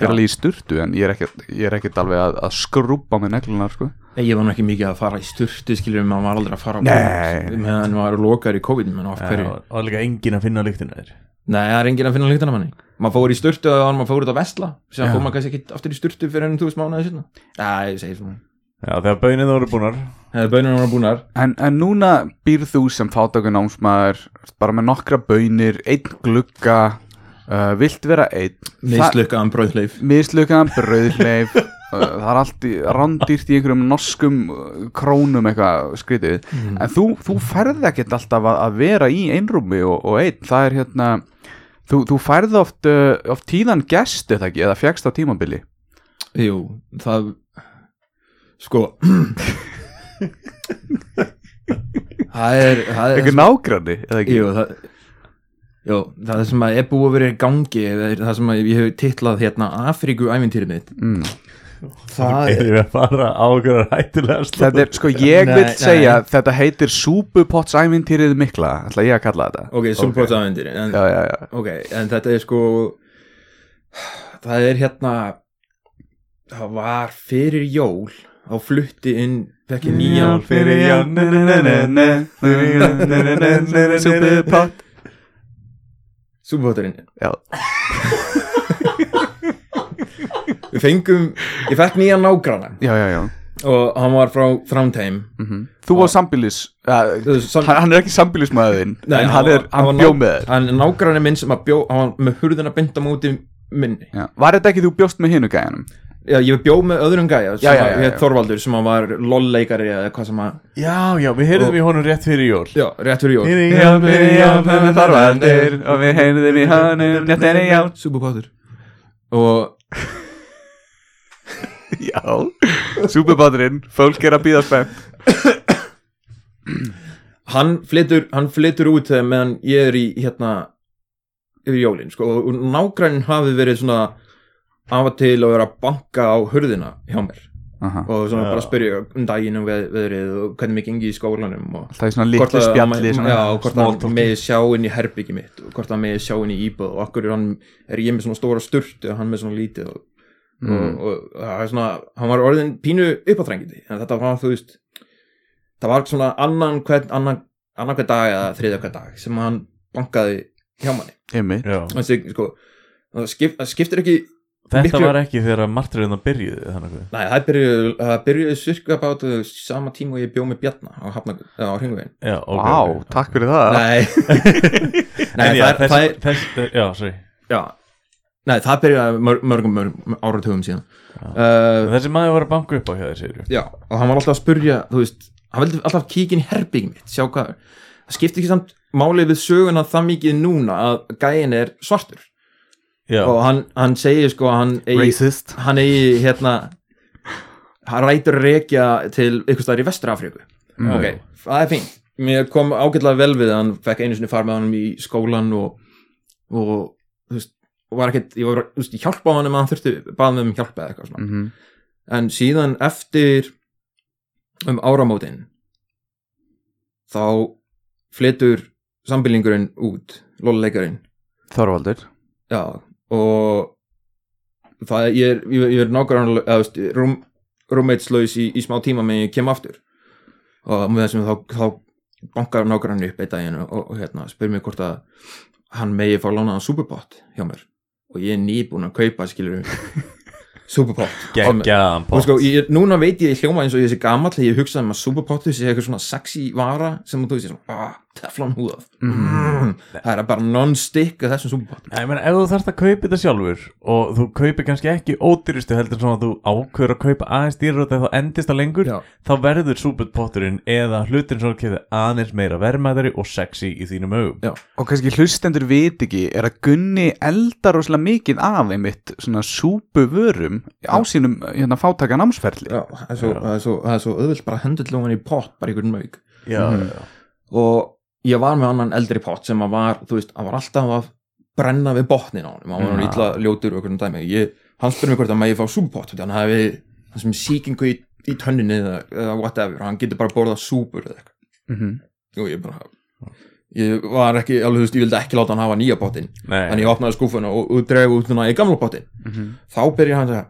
fyrir alveg í sturtu en ég er ekkert, ég er ekkert alveg að, að skrúpa með neglunar sko. ég var nú ekki mikið að fara í sturtu skilur maður var aldrei að fara á. COVID, meðan maður var lokaður í COVID Og það líka engin að finna lyktina þér. Nei, það er enginn að finna líktana manni. Maður fór í sturtu og maður fór út að vesla sem fór maður kannski ekki aftur í sturtu fyrir enn þú veist mánuði sinna já, ég segi svona, Já, þegar bönið voru búnar. Hefur bönunum var búnar. En, en núna býr þú sem fátöku námsmaður bara með nokkra bönir einn glugga uh, vilt vera einn. Mislukkaðan bröðleif mislukkaðan brauðleif uh, það er allt í, randýrt í einhverjum norskum uh, krónum eitthvað skrítið. En þú, þú færð ekkert alltaf að, að vera í einrúmi og, og einn. Það er hérna þú, þú færð oft, uh, oft tíðan gest eða ekki, eða fjagst á tímabili? Jú, það sko það er er, einhver nágranni eða ekki? Jú, það, jú, það sem að er búið að vera í gangi eða er það sem að ég hef titlað hérna Afríku ævintýrið mitt mm. það við að fara á okkur hættulega slóð þetta er, sko ég Nei, vil nei. segja þetta heitir súpupottsæmintýrið mikla ætla ég að kalla þetta ok, Súlbóts ævintýri en, já, já, já, ok, en þetta er sko það er hérna það var fyrir jól á flutti inn fekk ég nýjan fyrir jól. Súpupott Súlbótturinn Já, við fengum, ég fekk nýjan nágrana já, já, já. Og hann var frá Þrándheim. Mhm. Þú var sambilis uh, sam- hann, hann er ekki sambilismæðin Nei, En hann, er, hann, var bjó ná- með þér. hann er nágranni minn sem að bjó hann var með hurðina beint á móti minni. Já. Var þetta ekki þú bjóst með hinu gæjanum? Já, ég bjó með öðrum gæja sem Já, já, já. Þorvaldur sem var lolleikari eða hvað sem að Já, já, við heyrðum Og- í honum rétt fyrir jól. Já, rétt fyrir jól. Fyrir fyrir já, fyrir þarfandir Og við heyrðum í hannum Rétt er já Súbupátur og Já Súpubáturinn Fólk er að býða spennt. Hann flytur, hann flytur út meðan ég er í hérna yfir jólin sko, og nágrannin hafi verið svona af og til að vera að banka á hurðina hjá mér Aha. og svona Já. bara spyrja um daginn og veð, veðrið og hvernig mér gengi í skólanum og Það er svona að- spjalli já, svona, og hvort talk. með sjá inn í herbyggi mitt og hvort hann með sjá inn í íbúð og okkur er, hann, er ég með svona stóra sturtu og hann með svona lítið og Mm. og, og það er svona, hann var orðin pínu uppáþrengindi en þetta var þú veist það var svona annan hvern annan, annan hvern dag eða þriðja hvern dag sem hann bankaði hjá manni og Já. sko, það skip, það skiptir ekki Þetta Miklu- var ekki þegar martriðina byrjuði þannig að Nei, það byrjuði, það byrjuði cirka bát sama tíma og ég bjó með Bjarna á, Hafna, á Hringvegin Já, ok Vá, ok. takk fyrir það. Nei, Nei En já, það, er, þess, það er þess, Já, sorry. Já, Nei, það byrjuði mörg, mörgum, mörgum áratugum síðan. Uh, Þessi maður var að banka upp á hjá þér, segir Já, og hann var alltaf að spurja þú veist, hann vildi alltaf kíkja inn í herbygging mitt sjá hvað, það skiptir ekki samt málið við söguna það mikið núna að gæin er svartur Já, og hann, hann segir sko hann eigi, Racist. hann eigi hérna hann rætur rekja til ykkur staðar í Vestur-Afríku. Mm. ok, það er fínt. Mér kom ágætlega vel við að hann fekk einu sinni far með hann í skólan og, og þú veist var ekkert, ég var, þú veist, ég hjálpa á hann að hann þurfti, baða með um hjálpa eða eitthvað svona. Mhm. en síðan eftir um áramótin þá flytur sambylingurinn út, lóluleikarinn Þorvaldur. Já, og það ég er, ég er- ég er nákvæmlega eða, rúm, rúmmeitslaus í, í smá tíma meðan ég kem aftur. Og með þessum þá, þá bankar nákvæmlega upp eitt daginn og, og hérna, spyr mér hvort að hann megi fá lánaðan superpott hjá mér. Og ég er nýbúin að kaupa skilur superpott geggjaðan og pott sko, ég, núna veit ég hljóma eins og ég sé gamall þegar ég hugsaði um að superpottu sé eitthvað svona sexy vara sem þú veist, ég svona, ah, teflon húðað mm. það er bara non-stick að þessum superpottum Ég meina, ef þú þarft að kaupa þetta sjálfur og þú kaupir kannski ekki ódýrustu heldur svona að þú ákveður að kaupa aðeins dýrar og það endist það lengur Já. þá verður súputpotturinn eða hlutin sem þú kefði aðeins meira verðmæðari og sexy í þínum augum Já. Og kannski hlustendur vit ekki er að Gunni eldar rosalega mikið af einmitt svona súpu vörum á sínum hérna fátaka námsferli Já, það er svo, er svo, er svo auðvilt bara hendurlóðan í pott, bara Já, Mhm. já, og ég var með annan eldri pott sem að var, þú veist, hann var alltaf að brenna við botnin á hann hann var illa ljótur og einhvern dæmi. Ég, hann spurði mig hvort að maður ég fá þannig að hann hann sem sýkingu í, í tönninni eða, eða whatever, hann getur bara borðað súpur eða eitthvað. Mhm. og ég bara ég var ekki, alveg þú veist, ég vildi ekki láta hann hafa nýja pottin þannig ég opnaði skúfuna og, og dregu út svona í gamla pottin Mhm. þá byrjar hann að segja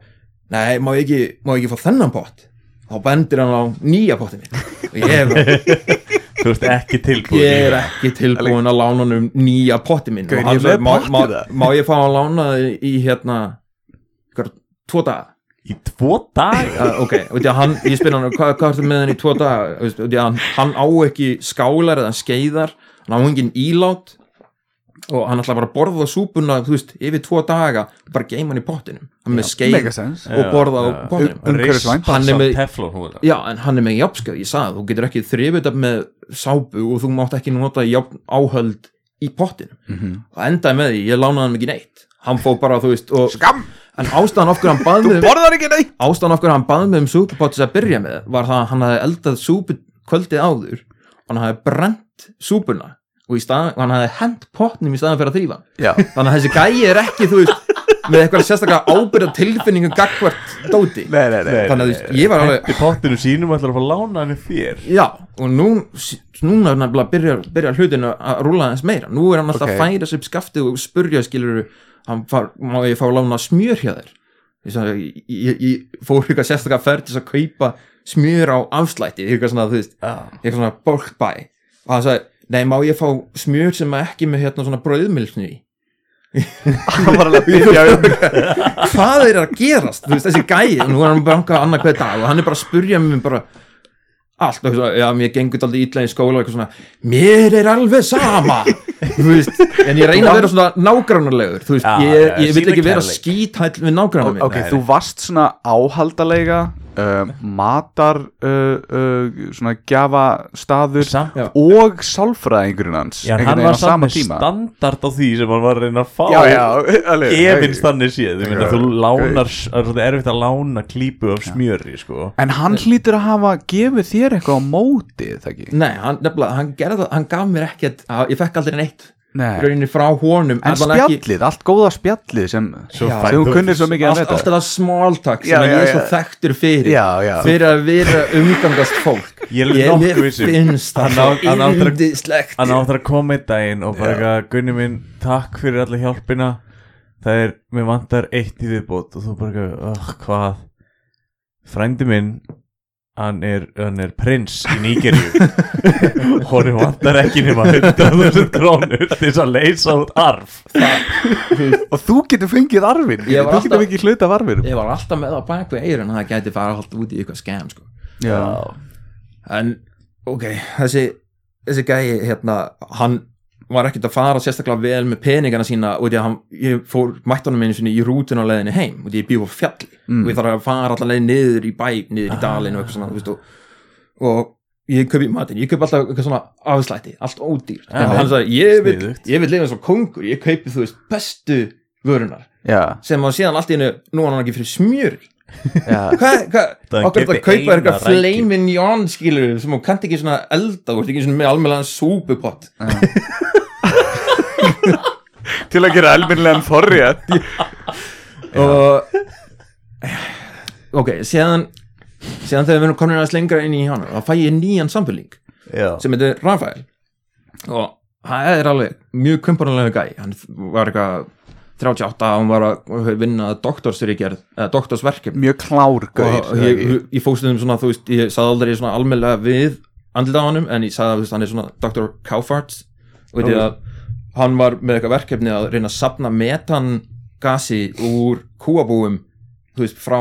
nei, má ég ekki, má ég ekki fá þennan pott? Þá bendir hann á nýja pottin og ég bara, þú ert ekki tilbúin ég er ekki tilbúin að lána hann um nýja pottin minn. Hann ég sagði, má, má, það?" má ég fá að lána þið í hérna hver, tvo daga? Í tvo dag uh, ok, að hann, ég spyr hann hvað, hvað ertu með hann í tvo því að hann, hann á ekki skálar eða skeiðar hann á engin ílát og hann ætla bara að borða súpuna þú veist, yfir tvo daga bara geima hann í pottinum. Hann með skeið og borða á pottinum. Hann er með- já, en hann er með jafnskjöð, ég sagði þú getur ekki þrifið upp með sápu og þú mátt ekki nota jafn áhöld í pottinum. Mhm. og endaði með því, ég lánaði hann ekki neitt. Hann fóð bara, þú veist, og Skam, en ástæðan okkur hann bað þú mig borðar ekki neitt! Ástæðan okkur hann bað mig um súpupottis að byrja með var það að hann hafði eldað súpu kvöldið áður og hann hafði brent súpuna og, stað, hann hafði hent potnum í staðan fyrir að þrýfa hann. Já, þannig að þessi gæi er ekki, þú veist með eitthvað sérstaklega ábyrða tilfinningu gagvart dóti. Nei, nei, nei þannig að þú veist, ég var alveg Hendi pottinu sínum og ætlar að fá lána hann þér já, og nú núna er nefnilega byrja, byrja hlutinu að rúla aðeins meira, nú er hann alltaf Ok. að færa sér upp skaftið og spurja skilur hann far, má ég fá að lána smjör hjá þér? Ég, sagði, ég, ég, ég fór eitthvað sérstaklega ferð til þess að kaupa smjör á afslætti eitthvað svona, þú veist, Já, eitthvað svona bulk buy. Og hann sagði, nei má ég fá smjör sem er ekki með hérna svona að um hvað er að gerast, þú veist, þessi gæi og nú er hann bara að annað hver dag og hann er bara að spurja mig bara allt, já, mér gengur aldrei ítla í skóla og eitthvað svona, mér er alveg sama. Þú veist, en ég reyna að vera svona nágrannarlegur, þú veist, Já, ég, ég vil ekki vera skítæll við nágrannar minn. Ok, þú varst svona áhaldalega uh, matar uh, uh, svona gjafastaður Samt Já. og sálfræðingurinn hans Já, hann var á sama samt með tíma standard á því sem hann var að reyna að fá Já, já, alveg Efins þannig séð, þú lánar það er erfitt að lána klípu af smjöri sko. En hann hlýtur að hafa gefið þér eitthvað á móti, það ekki? Nei, hann, nefnilega, hann gerði það, hann gaf mér ekkert ég fekk aldrei neitt Nei. Rauninni frá honum En allan ekki- spjallið, allt góða spjallið sem, sem þú- kunnir svo mikið að allt, veta allt það small talk sem Já, ég já, er svo þekktur fyrir. Já, já. fyrir að vera umgangast fólk. Ég er um- finnst það á- hann að- áttur að koma einn daginn og bara eitthvað Gunni minn, takk fyrir alla hjálpina. Það er, mér vantar eitt í viðbót. Og þú bara, uh, hvað? Frændi minn hann er, hann er prins í Nígeríu. Og hann vantar ekki nema 100.000 krónur til þess að leysa út arf. Og þú getur fengið arfin Ég var þú alltaf- getur fengið hluta af arfin ég var alltaf með á bakvið eirun að það gæti fara alltaf út í eitthvað skam sko. en ok, þessi þessi gæi hérna hann var ekkert að fara sérstaklega vel með peningana sína og því að hann, ég fór mættunum einu sinni í rútun á leiðinni heim og því ég býð á fjalli. Mm. og ég þarf að fara allar leið niður í bæ niður í dalinn og eitthvað svona veist, og, og ég kaupi matinn, ég kaupi alltaf eitthvað svona afslætti, allt ódýr Já. og hann sagði, ég vil, vil lifa eins og kongur, ég kaupi þú veist bestu vörunar já, sem að síðan allt í einu, nú er hann ekki fyrir smjöri. Hvað, hvað, okkur er að kaupa eina eitthvað flamin jón skilur sem þú kannt ekki svona elda ert ekki svona með almennlega súpupott. Til að gera elminlegan forrétt. Og ok, síðan síðan þegar við erum komin aðeins lengra inn í hana þá fæ ég nýjan Já, sem heitir Rafael. Og það er alveg mjög kumparlega gæ hann var eitthvað 38 og hann var að vinna doktorsverkefni. Mjög klár gaur og ég, ég fókst um svona, þú veist, ég sagði aldrei svona almennlega við andlita á honum, en ég sagði að veist, hann er svona Dr. Kaufarts. Og ég að hann var með eitthvað verkefni að reyna að sapna metangasi úr kúabúum þú veist, frá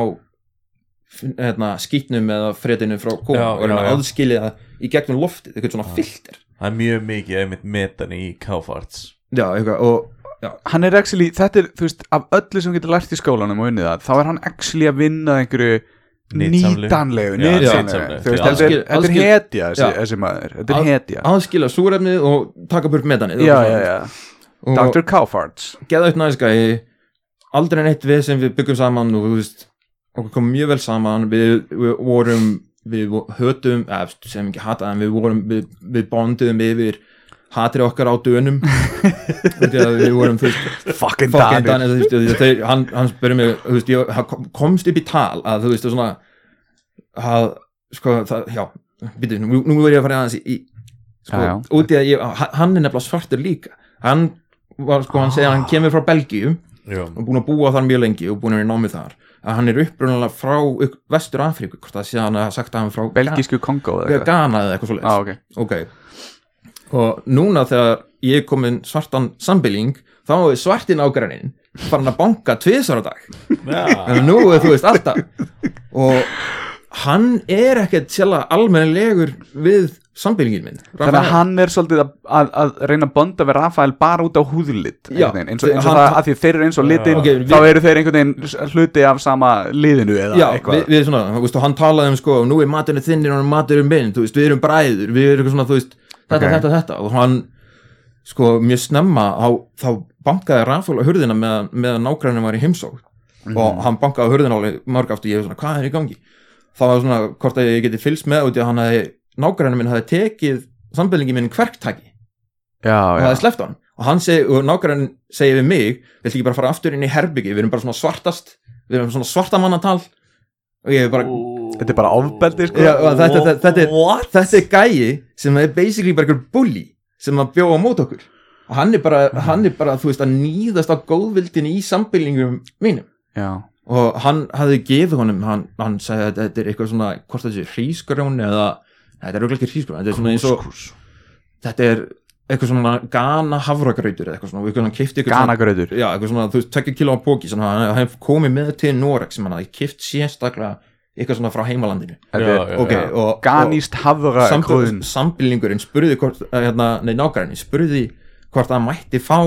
hérna, skýtnum eða fredinu frá kúum Já, og reyna já, að já. aðskilja það í gegnum loftið, eitthvað svona filter. Það er mjög mikið einmitt metan í Kaufarts. Já, eitthvað, og já, hann er actually, þetta er, þú veist, af öllu sem getur lært í skólanum og unnið það, þá er hann actually að vinna einhverju nýtanlegu, nytsamlegu. þú veist, þetta er- hetja þessi, maður, þetta er Að- hetja. aðskilja súrefnið og taka burt metanið já, já, já, Dr. Kaufarts. geða upp næskæði aldrei neitt við sem við byggum saman og þú veist, okkur kom mjög vel saman. Við, við vorum við hötum, eða sem ekki hata en við vorum, við, við bonduðum yfir hatri okkar á dönum. Því að við vorum, veist fucking fucking Danir hann, hann spurði mig, þú veist, ég komst upp í tal að, þú veist, svona að, sko, það, já býtu, nú, nú er ég að fara aðeins í, í sko, Já, já. út í að ég, hann- er nefnilega svartur líka. Hann var, sko, hann segja að hann kemur frá Belgíu Já, og búin að búa þar mjög lengi og búin að vera í námið þar. Að hann er upprunalega frá vestur Afríku, hvort það sé að hann hafa sagt að hann er frá belgísku Kongo eða eitthvað? Ghana eða eitthvað ah, svoleiðis ok, ok og núna þegar ég er komin svartan sambiling þá er svartin ágrænin farin að banka tvisar á dag. Já. en nú er þú veist alltaf. Og hann er ekkert sjálf almennilegur við sambilingin minn. Þannig að hann er svolítið að, að, að reyna að bonda við Rafael bara út á húðlit Já, eins og, eins og hann- það, að því þeir eru eins og litin Ok, við- þá eru þeir einhvern veginn hluti af sama liðinu eða Já, eitthvað. við, við svona, hann talaði um sko, nú er maturinn þinnir og maturinn minn, þú veist, við erum bræður, við erum eitthvað svona, þú veist, þetta, Ok. þetta, þetta. Og hann, sko, mjög snemma á, þá bankaði Rafael á hurðina meðan, meðan nágrænum var í heimsók og hann bankaði á hurðina alveg mörg aftur, ég var svona, hvað er í gangi? Það var svona, hvort að ég geti fylgst með út í að hann hefði, nágrænum minn hefði tekið sambyllingi minn kverktaki. Já, og það er sleppt á hann og hann segi, og nágrann segi við mig viltu ekki bara fara aftur inn í herbyggi við erum bara svona svartast, við erum svona svartamannatal og ég er bara þetta er bara ofbeldi sko. Já, þetta, þetta, þetta, er, þetta er gæi sem er basically bara einhver bully sem að bjóða á mót okkur. Og hann er bara, hann er bara þú veist að nýðast á góðvildin í sambylingum mínum. Já, og hann hafði gefið honum hann, hann sagði að þetta er eitthvað svona hvort þetta sé hrísgrjón eða þetta er ekki hrísgrjón þetta er svona eins og þetta er eitthvað svona gana hafragrautur eða eitthvað svona eitthvað hann kifti eitthvað svona ganagrautur. Já, eitthvað svona, þú veist, tvekja kíló á svona, hann, hann komið með til Noreg sem hann hafði kift sérstaklega eitthvað svona frá heimalandinu. Já, er já, og, hafra og kóðun sambilningurinn spurði hvort, eh, hérna, nei, nágræni spurði hvort hann mætti fá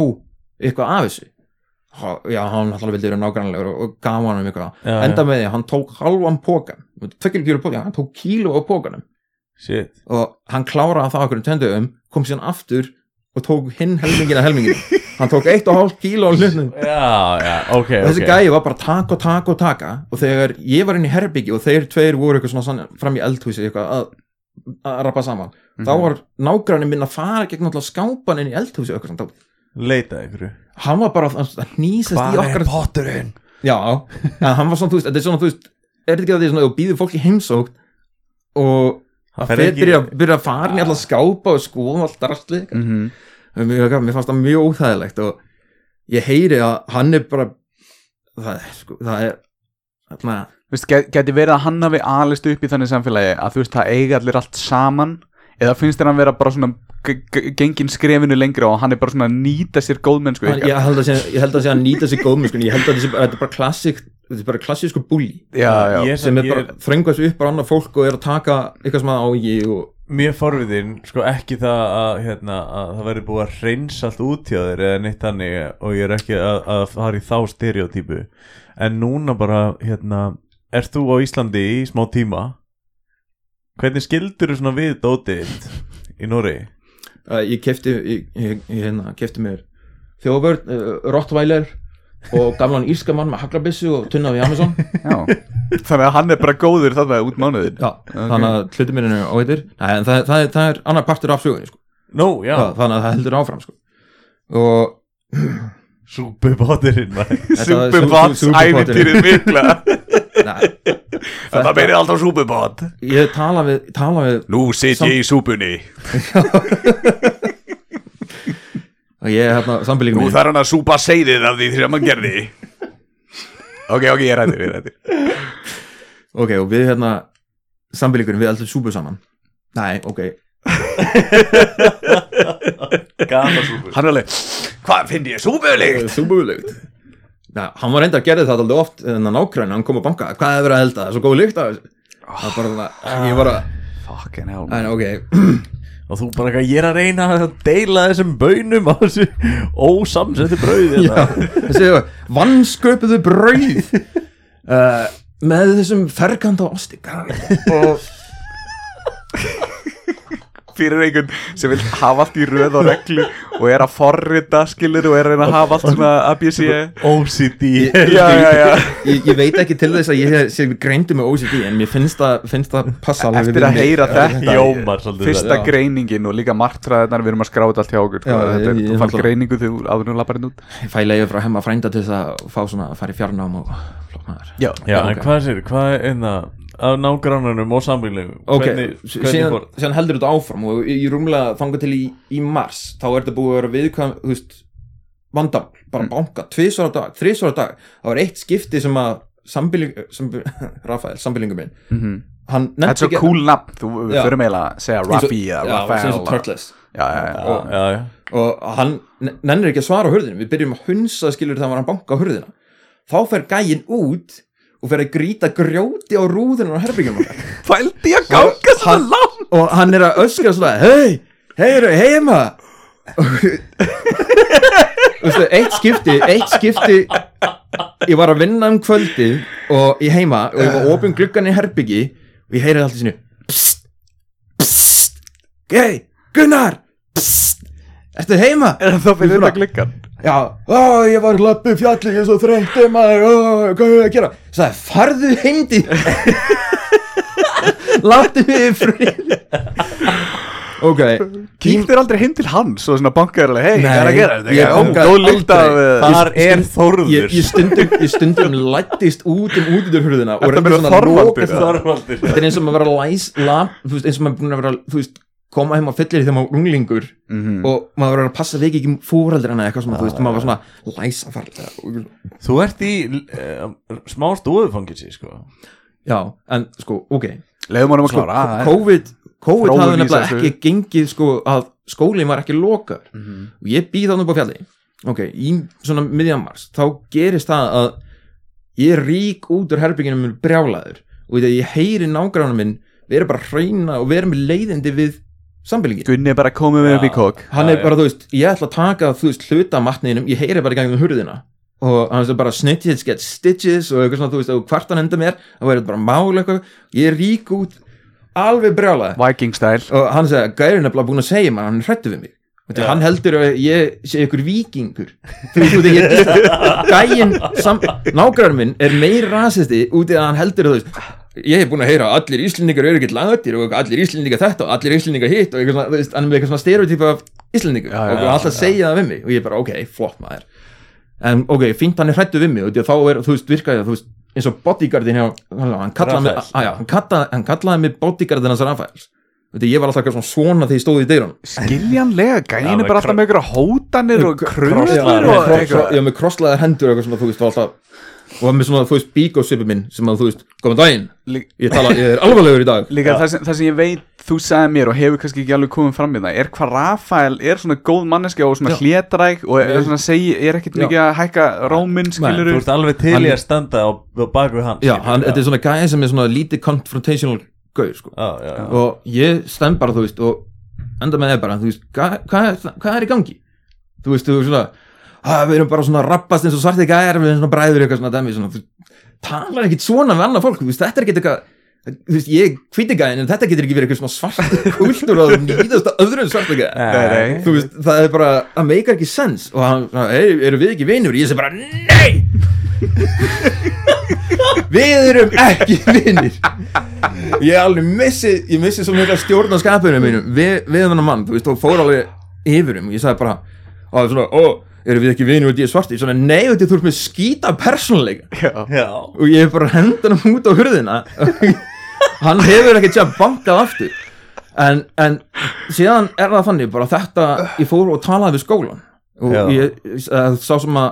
eitthvað af þessu. Já, hann alltaf vildi vera nágrænlegur og, gaf hann um eitthvað, Já, enda með því að hann tók halvan pókan, hann tók kíló á pókanum Shit. Og hann kláraði það okkur um tendugum kom síðan aftur og tók hinn helmingin að helmingin hann tók eitt og hálf kíló á hlutnum Já, já, og þessi gæi var bara taka og taka og taka. Og þegar ég var inn í herbyggi og þeir tveir voru eitthvað svona fram í eldhúsi eitthvað að, að rappa saman þá var nágrannin minn að fara gegn alltaf skápan inn í eldhúsi og eitthvað svona Leita ykkur hann var bara að að hnýsast í okkar potturinn? já, en hann var svona, þú veist, þetta er svona, þú veist er þetta ekki að því svona, þú býður fólk í heimsókt og Það að þeir ekki- byrja, byrja að fara í alltaf skápa og skoða allt rastlið Mm -hmm. mér, mér fannst það mjög óþægilegt og ég heyri að hann er bara það er sko, það er get, geti verið að hann hafi alist upp í þannig samfélagi að þú veist, það eiga allir allt saman? Eða finnst þér hann vera bara svona gengin skrefinu lengra og hann er bara svona að nýta sér góðmennsku ég held að sé, ég held að sé að nýta sig góð sko, ég held að þetta er bara klassik þetta er bara klassísku búli Ég- sem er ég- bara þröngast upp bara annað fólk og er að taka eitthvað sem að ági og Mér forviðin, sko ekki það að, hérna, að það verði búið að reynsa allt út hjá þér eða neitt þannig og ég er ekki að, að fara í þá stereotypu en núna bara, hérna ert þú á Íslandi í smá tíma? Hvernig skildur þú svona við dótið í Nóri? uh, ég kefti ég, ég, ég hérna, kefti mér þjóðvörn, uh, Rottweiler og gamlan írskamann með haglabissu og tunnaði í Amazon. Já. þannig að hann er bara góður þannig út mánuðin Já, þannig að hluti mér er óveitir Nei, en það, það, það er annar partur af sögunni sko. Það, þannig að það heldur áfram sko. og súpubáturinn Þetta var Superbots sú- sú- ævintýrið mikla. Nei, það meiri alltaf Superbot ég tala við, tala við nú sit ég í súpunni og ég er hérna sambylingum minn þarf hann að súpa seiðið af því sem hann gerði. Ok, ok, ég er rættur, ég er rættur ok, og við hérna sambylingurinn, við aldrei súpu saman. Nei, ok. Gama súpur. Hann er alveg, hvað finn ég súpuðlíkt súpuðulegt Nei, hann var reynda að gera þetta alltaf oft en að nákvæmna, hann kom að banka, hvað er verið að elda? Það er svo góð lykt af þessu. Það er bara svona, ég var að, fucking hell en ok og þú bara eitthvað, ég er að reyna að deila þessum bönum á þessu ósamsetti brauði Já, þessi vannsköpuðu brauð uh, með þessum ferkanta osti og fyrir einhvern sem vil hafa allt í röð og reglu og er að forrita skilur og er að reyna að hafa allt svona ABC OCD já, já, já ég, ég veit ekki til þess að ég sé- greindu með OCD en mér finnst það, finnst það passa alveg eftir að heyra þetta Jómar fyrsta Já. greiningin og líka marktræðarnar við erum að skráta allt hjá okkur sko. Ég- ég þú fann greiningu þegar áður nú lappar inn út ég fæ leiði frá hemma frænda til þess að fá svona að fara í fjarnám og floknaður já, Já, ok. en hvað sér, hvað er einna af nágrannunum og sambílingum ok, hvernig, hvernig síðan, síðan heldur þetta áfram og í, í rúmlega þangað til í, í mars þá er þetta búið að vera viðkvæm þú veist, vandamál, bara banka tvisvar á dag, þrisvar á dag, það var eitt skipti sem að sambíling sambi, Rafael, sambílingum minn Mhm. hann þetta er svo ekki- cool nafn. Þú förum eiginlega að segja Raffi eða Rafael svo Turtles. Já, já, já. og- Já, já. Og hann ne- nennir ekki að svara á hurðinu við byrjum að hunsa skilur þegar hann var að banka á hurðina. Þá fer gæinn út og fer að grýta grjóti á rúðinu á herbyggjum okkar fældi að ganga svo langt? og hann er að öskra svona hei, hei, eru heima eitt skipti eitt skipti ég var að vinna um kvöldi og ég heima og ég var opinn gluggan í herbyggi og ég heyri alltaf sinu psst, psst, hei, Gunnar psst, ertu heima? Er það fyrir Svona. þetta gluggan Já, ó, ég var hlappu fjalli, ég er svo þreytti maður, ó, hvað er ég að gera? Sæði, farðu heimdi Láttu í frið Ok Kýrt þér aldrei heim til hans og svona bankaður alveg, hei, hvað er að gera? ég Ó, bankaði aldrei. eh, Þar er Þórður ég, ég, stundum, ég stundum lættist út um útidurhurðina og Þetta svona að Þorvaldur, það. Þetta er eins og maður vera að læs, lap, þú veist, eins og maður er búin að vera, þú veist, koma heim á fyllir þegar maður er unglingur Mhm. og maður verður að passa veiki ekki fóreldrana eitthvað svona, þú veist, maður var svona læsa farlega Þú ert í uh, smá stóðufangilsi sko. Já, en sko, ok. Leðum honum að sko, klára COVID, COVID hafði nefnilega ekki gengið sko að skólinn var ekki lokar Mhm. og ég býð þannig upp á fjalli. Ok, í svona miðjan mars þá gerist það að ég rík út úr herbygginu minn brjálaður. Og ég heyri nágránum minn við erum bara að hreina og við erum leiðindi við sambylingin Gunni er bara komið með upp í kók hann er bara, þú veist, ég ætla að taka þú veist, hluta af matninum, ég heyri bara í gangum hurðina. Og hann er bara snitches get stitches og eitthvað svona, þú veist, og hvart hann enda mér þá er þetta bara mál eitthvað, ég rík út alveg brjálaði Viking style. Og hann segja, gærin er nefnilega búin að segja maður, hann er hrættu við mig. Já. hann heldur að ég sé ykkur vikingur þú veist, ég gæin, nágræður minn er meir rasisti út í að hann heldur að þú veist ég hef búin að heyra að allir íslendingar eru ekkert latir og allir íslendingar þetta og allir íslendingar hitt og eitthvað svona, hann er með eitthvað svona stereotypa af íslendingar og já, alltaf segja það við mig og ég bara, ok, flott maður. En ok, fínt hann er hrættu við mig og því að þá er, þú veist, virkaði það, þú veist eins og bodyguardin hjá, hann kallaði mig, Rafaels. að, já, hann kallaði, hann kallaði mig bodyguardin hans Rafaels Þetta, ég var alltaf eitthvað svona svona þegar ég stóð í dyrun skiljanlega, með er bara alltaf með ykkur hótanir og kröður og eitthvað. Já, með krosslaðar hendur og eitthvað svona, þú veist, var alltaf og var með svona, þú veist, bíkósipi minn sem að, þú veist, daginn. Lí- ég tala, ég er alvarlegur í dag. Líka það sem, það sem ég veit, þú sagði mér og hefur kannski ekki alveg komið fram í það er hvað Rafael er svona góð manneski og svona hlétræk og er svona segi, er ekkert mikið að hækka róminn Þú skilur ert alveg til Hann- í að standa á, á bak við hann Já, hann, þetta er svona gæði sem er svona lítið confrontational gauð, sko. Já, já, já. og ég stend bara, þú veist, og enda með það bara, þú veist, hvað hva, er- hvað er í gangi? Þú veist, þú veist svona að við erum bara svona að rappast eins og svartið gæðar við erum svona bræður eitthvað svona dæmi svona, þú talar ekkit svona við annað fólk, þú veist, þetta er ekkit eitthvað þú veist, ég hvíti gæðin en þetta getur ekki verið eitthvað svona svart kultúr og nýðast að öðrum svartu gæð Nei, nei. þú veist, það er bara, það meikar ekki sens. Og hann, hei, eru við ekki vinur? ég segi bara, nei! Við erum ekki vinir. Ég alveg missi ég missi svo mikla stjórn á skapunum mínum. Við, við hann mann, þú veist, og fór alveg yfir um, ég sagði bara og það er svona, ó, eru við ekki vinur og ég er svarti svona, nei, þú veist, þú ert með skýta já. og ég hef bara hendan hann út á hurðina. Hann hefur ekkert sér bankað aftur. En, en síðan er það þannig bara þetta, ég fór og talaði við skólan og Já. ég, uh, sá sem að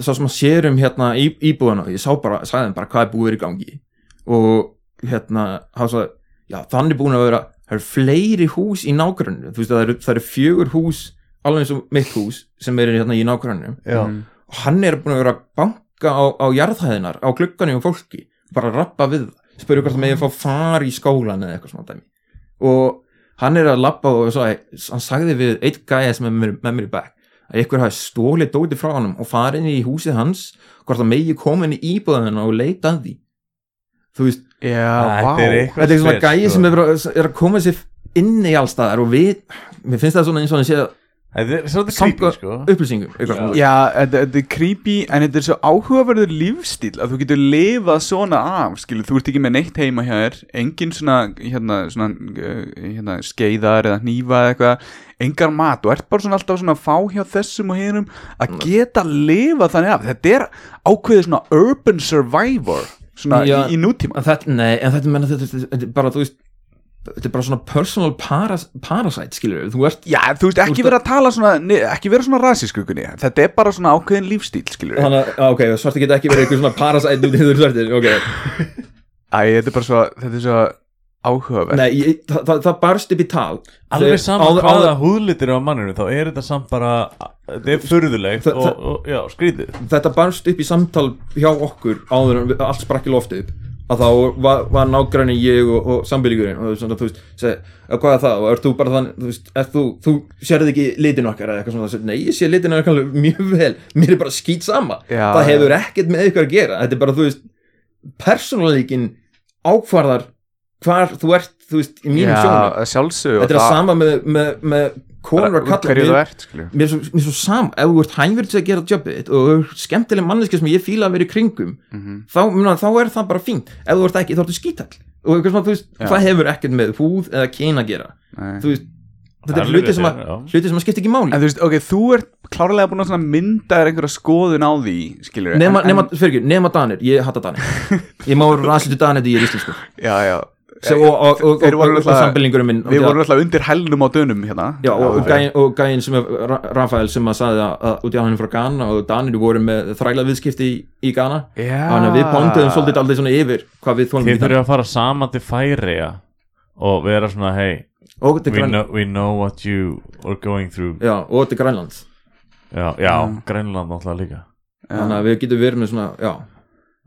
sá sem að sérum hérna í, íbúðana ég sá bara, sagði þeim bara hvað er búið í gangi. Og hérna hann sagði, já þannig búin að vera það eru fleiri hús í nágrunni þú veist það eru, það eru fjögur hús alveg eins og mitt hús sem er hérna í nágrunni já. og hann er búin að vera að banka á, á jarðhæðinar, á glugganum og fólki bara að rappa við það, spyrja hvort það megið fá far í skólan eða eitthvað svona dæmi. Og hann er að lappa og svo, hann sagði við eitt gæja sem er með, mér- með mér í back að ykkur hafi stólið dóti frá honum og farið inn í húsið hans hvort það megi koma inn í íbúðina og leita að því. Þú veist, já, er eitthvað þetta er svona gæji sko. sem er, bara- er að koma sér inn í allstaðar og við, mér finnst það svona eins og hann sé að Þetta er svolítið creepy sko upplýsingum. Já, þetta þetta er creepy en þetta er svo áhugaverður lífstíl að þú getur lifað svona af skilur, þú ert ekki með neitt heima hjá þér engin svona, hérna, svona uh, hérna, skeiðar eða hnífa eða eitthvað, engar mat og ert bara svona alltaf svona að fá hjá þessum og hinum að geta lifað þannig af þetta er ákveðið svona urban survivor svona Já. í, í nútíma En þetta, nei, en þetta, menna, þetta, þetta, þetta er bara, þú veist þetta er bara svona personal paras, parasite skilur þú ert Já, þú veist, ekki vera að tala svona ne- ekki vera svona rasískugunni þetta er bara svona ákveðin lífstíl, skilur þannig að, já, ok, svarti geta ekki verið eitthvað svona parasite út í þú svartir, ok. Æ, þetta er bara svo, þetta er svo áhugaverð nei, ég, það, það, það barst upp í tal. Alveg Þegar- sama áður- hvaða húðlitir á manninu þá er þetta samt bara þetta er furðulegt Það- og, og já, skrítið. Þetta barst upp í samtal hjá okkur áður allt sprakk í loftið. upp að þá var, var nágræni ég og, og sambylingurinn og svona, þú veist, segi, "Já, hvað er það? Og ert þú bara þann, þú veist, þú þú sérði ekki litin okkar eða eitthvað svona þessi, nei, ég sé litin okkar mjög vel mér er bara skýt sama, Já, það hefur ekkert með ykkur að gera, þetta er bara, þú veist persónuleikin ákvarðar hvar þú ert, þú veist, í mínum sjónum, þetta er að sama með, með, með konur að kalla Hverju Mér- þú ert, skilur mér er svo, er svo sam ef þú ert hægverð til að gera jobbið þitt og þú ert skemmtileg manneski sem ég fíla að vera í kringum Mhm. þá, myrna, þá er það bara fínt. Ef þú ert ekki, þá ertu skítall. Og svona, þú veist, Já. það hefur ekkert með húð eða kyn að gera. Nei. þú veist, þetta er hluti sem, sem að skipta ekki máli. En þú veist, ok, þú ert klárlega búin að mynda þér einhverja skoðun á því, skilur nema, nema, fyrir ekki, nema Danir, ég hata Danir. Ég má rasitu Danir því ég er íslenskur. Já, já og, og, og, Þeir og, voru og, og náttúrulega- sambilningurum minn Við vorum alltaf undir hælnum á dönum hérna. Já, og, og, Áður gæin, og gæin sem er Ra- Rafael sem að sagði að, að út í hann frá Ghana og Danir voru með þræla viðskipti í, í Ghana þannig að við bónduðum svolítið aldrei svona yfir hvað við þólum í það. þurfum að fara saman til Færiða og vera svona hey, we know, we know what you are going through. Já, og til Grænland Já, já Mm. Grænland náttúrulega líka. Þannig að við getum verið með svona já,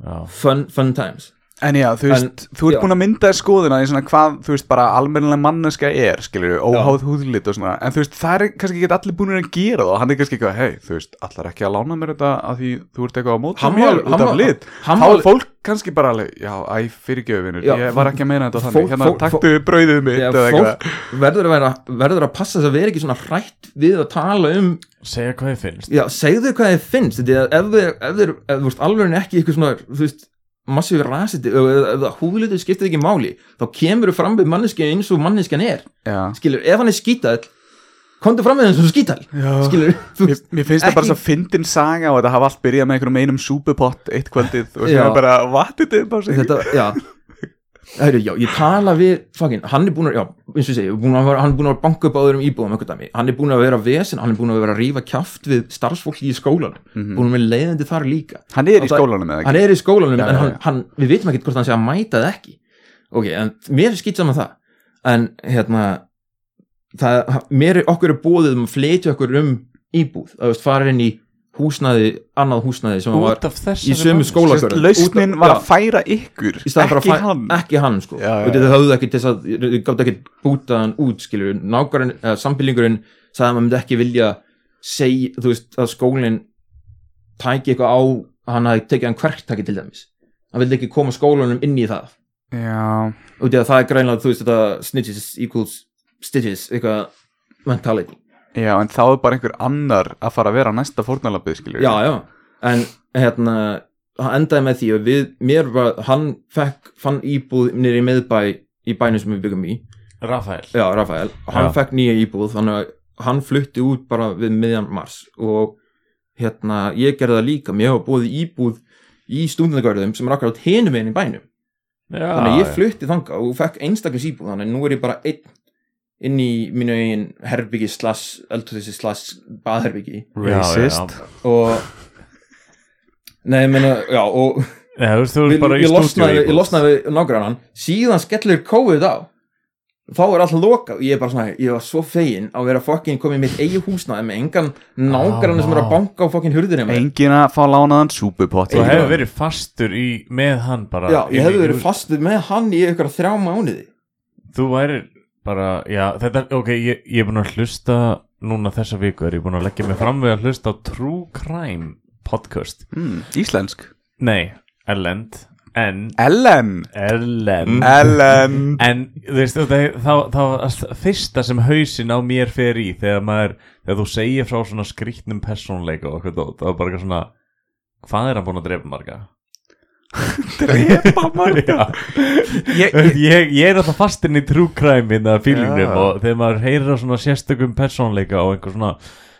Já, fun, fun times En já, þú veist, En- þú ert já. búin að mynda þér skoðuna í svona hvað, þú veist, bara almennilega manneska er, skilur óháð húðlit og svona, en þú veist, það er kannski ekki allir búin að gera það og hann er kannski eitthvað, hei, þú veist, allar ekki að lána mér þetta að því þú ert eitthvað á móti Hann mér út hann af lit. hann þá er fólk kannski bara alveg, já, æ, fyrirgjöfinur Já, ég var ekki að meina þetta fólk- þannig, hérna, taktu brauðið mitt já, eða eitthvað. verður að, vera, verður að passa þess að vera ekki svona hrætt við að tala um segja hvað þið finnst. Já, segðu hvað þið finnst. Þetta er ef þið, ef þið, ef þú veist, alveg ekki eitthvað svona, þú veist massífi rasiti, húðlítið skiptir ekki máli, þá kemur þú fram við manneski eins og manneskjan er. Já, skilur, ef hann er skítall komdu fram við eins og skítall. Skilur, þú Mér, mér finnst það bara svo fyndin saga og þetta hafa allt byrjað með einhverjum einum súpupott eitt kvöldið og sem þetta bara sig þetta, já Heru, já, ég tala við fucking, hann er búin að, já, eins og ég segi búin vera, hann er búin að banka upp á öðrum íbúðum hann er búin að vera vesen, hann er búin að vera að rífa kjaft við starfsfólki í skólanum. Búin að vera leiðandi þar líka. Hann er í skólanum eða hann ekki? er í skólanum Já, en hann, já. hann, við vitum ekki hvort hann sé að mæta það ekki. Ok, en mér er skýt saman það. En hérna það, mér er okkur er bóðið um að fleitja okkur um íbúð. Að veist, fara inn í húsnaði, annað húsnaði sem var út í sömu manneskju. skóla Sérst, Lausnin var að færa ykkur í Ekki að fæ- hann. ekki hann sko. Já, já, þau höfðu ekki þess að þau gátt ekki búta hann út skilur nákvæmlega, eða sambýlingurinn sagði að maður myndi ekki vilja segja, þú veist, að skólinn tæki eitthvað á að hann hafi tekið hann hverktaki til dæmis. Hann vildi ekki koma skólanum inn í það. Já, og því að það er greinlega, þú veist, þetta snitches equals stitches, eitthvað mentality já, en þá er bara einhver annar að fara að vera næsta fórnalabið skilur já, já, en hérna hann endaði með því að við, mér var hann fekk, fann íbúð nýri miðbæ í bænum sem við byggum í. Rafael. Já, Rafael, hann Já. fekk nýja íbúð þannig að hann flutti út bara við miðjan mars. Og hérna, ég gerði það líka, mér hafa búið íbúð í stúndinagörðum sem er akkurat hinum einn í bænum. Já, þannig að ég flutti þanga og fekk einstaklis íbúð þannig að nú er ég bara einn inn í mínu eigin herbyggi slass, eldhúsisi slass baðherbyggi Racist. Og nei, ég meina, já, og veist, þú ég, losnaði, ég losnaði við nágrannan síðan skellir COVID á. Þá er alltaf lokað. Og ég er bara svona ég var svo fegin að vera fokkin komið í mitt eigi húsnaði með engan nágrann sem er að vá. banka á fokkin hurðinu Engin að fá lánaðan súpupott. Þú hefur verið fastur í, með hann bara já, ég í- verið fastur með hann í ykkur þrjá mánuði. Þú væri bara, já, þetta, ok, ég, ég er búin að hlusta núna þessa viku er ég búin að leggja mig fram við að hlusta á True Crime podcast. Mm, Íslensk. Nei, Erlend En, Ellen Erlend Ellen En, þú veist, það, það, fyrsta sem hausin á mér fer í þegar maður, þegar þú segir frá svona skrýtnum persónleika og dót, það var bara eitthvað svona hvað er hann búin að drepa marga? Drepa marga ég, ég, ég, ég er alltaf fastinn í true crime innan fílingnum Já. og þegar maður heyrir á svona sérstökum persónleika og einhver svona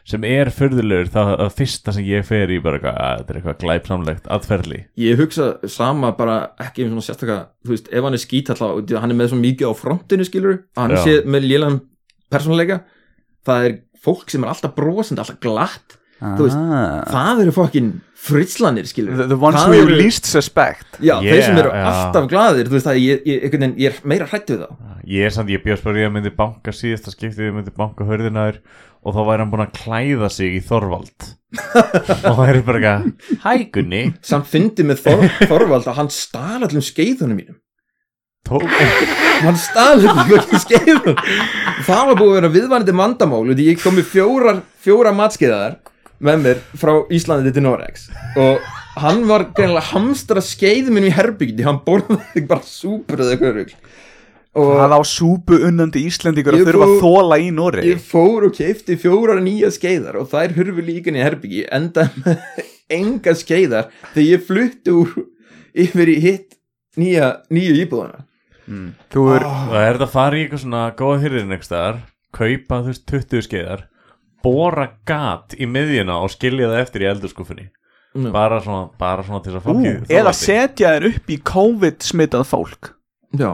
sem er fyrðulegur það að fyrsta sem ég fer í bara eitthvað, að þetta er eitthvað glæpsamlegt aðferðli ég hugsa sama bara ekki um svona sérstakka þú veist, ef hann er skít alltaf hann er með svo mikið á frontinu skilur hann Já. sé með lélan persónuleika það er fólk sem er alltaf brosandi alltaf glatt veist, ah, það eru fokkin fritslanir skilur the, the ones we eru- least suspect. Já, Yeah, þeir sem eru já. alltaf glaðir þú veist ég, ég, ég, ég er meira hrætt við þá. Ég er samt, ég bjóðs bara ég myndi banka síðasta skiptið, ég myndi banka hörðinaður og þá væri hann búin að klæða sig í Þorvald. Og það er bara eitthvað Hæ Gunni. Samt fyndi með Þor, Þorvald að hann stál allum skeiðunum mínum. Hann skeiðunum. Það var búið að vera viðvanandi vandamál því ég kom með fjórar, fjóra matskeiðar með mér frá Íslandi til Noregs. Og hann var greinlega hamstra skeiðum minn í herbygdi hann borðaði bara súpur eða eitthvað rugl. Og Það á súpu unnandi Íslendingur Ég að þurfa að þóla í Nóri ég fór og keipti fjórar nýja skeiðar og þær hurfu líka inn í herbyggi enda með enga skeiðar þegar ég flutti úr yfir í hitt nýja, nýju íbúðana Þú er Það er þetta að fara í eitthvað svona góða hyrðin staðar, kaupa þú veist 20 skeiðar, bóra gat í miðjuna og skilja það eftir í eldurskuffunni. Mm. Bara svona, bara svona til þess að Ú, fólki eða setja þér upp í COVID smitað fólk já,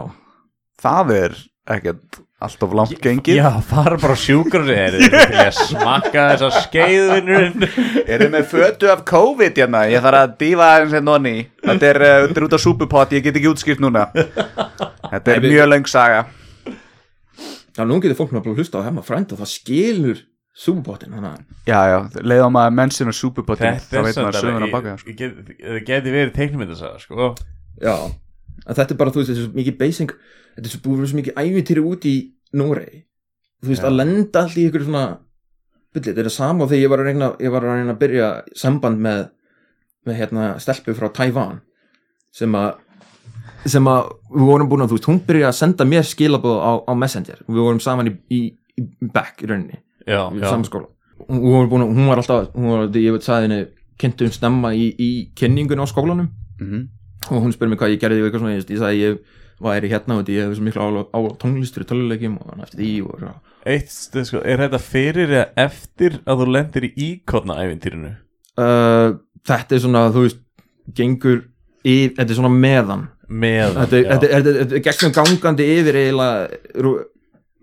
Það er ekkert alltaf langt gengið Já, fara bara sjúkur og er þið til að smakka þessa skeiðvinnurinn. Er þið með fötu af COVID hérna? Ég þarf að dífa aðeins hérna onni Þetta er, uh, þetta er út af súpupott, ég get ekki útskipt núna Þetta er Nei, við- mjög löng saga já, nú getur fólk með að hlusta á hefma frænda það skilur að Já, já, leið á maður mennsinn og Þetta þá veit maður söguna baka get- það geti verið teiknumyndasaga, sko. já, en þetta er bara, þú veist, þetta er svo mikið basing þetta er svo vera svo mikið ævintýri út í Norei þú veist, Já. að lenda allt í ykkur svona byrli, þetta er sama og þegar ég var að reyna ég var að reyna að byrja samband með með hérna stelpu frá Taiwan sem að sem að við vorum búin að, þú veist, hún byrja að senda mér skilabóð á, á Messenger. Við vorum saman í, í, í back í rauninni Já, í já. saman skóla hún, var búin, hún var alltaf, hún var, ég veit sagði henni kynntum snemma í, í kynningun á skólanum Mhm. og hún spurði mig hvað ég gerði og eitthvað svona, ég, ég sagði ég væri hérna og ég hefði svo miklu á, á tónlistur í töluleikjum og hann eftir því og svo. Eitt, stuð, sko, er þetta fyrir eða eftir að þú lendir í íkotna ævintýrinu? uh, þetta er svona, þú veist gengur í, þetta er svona meðan með þetta, já. þetta, er gegnum gangandi yfir eiginlega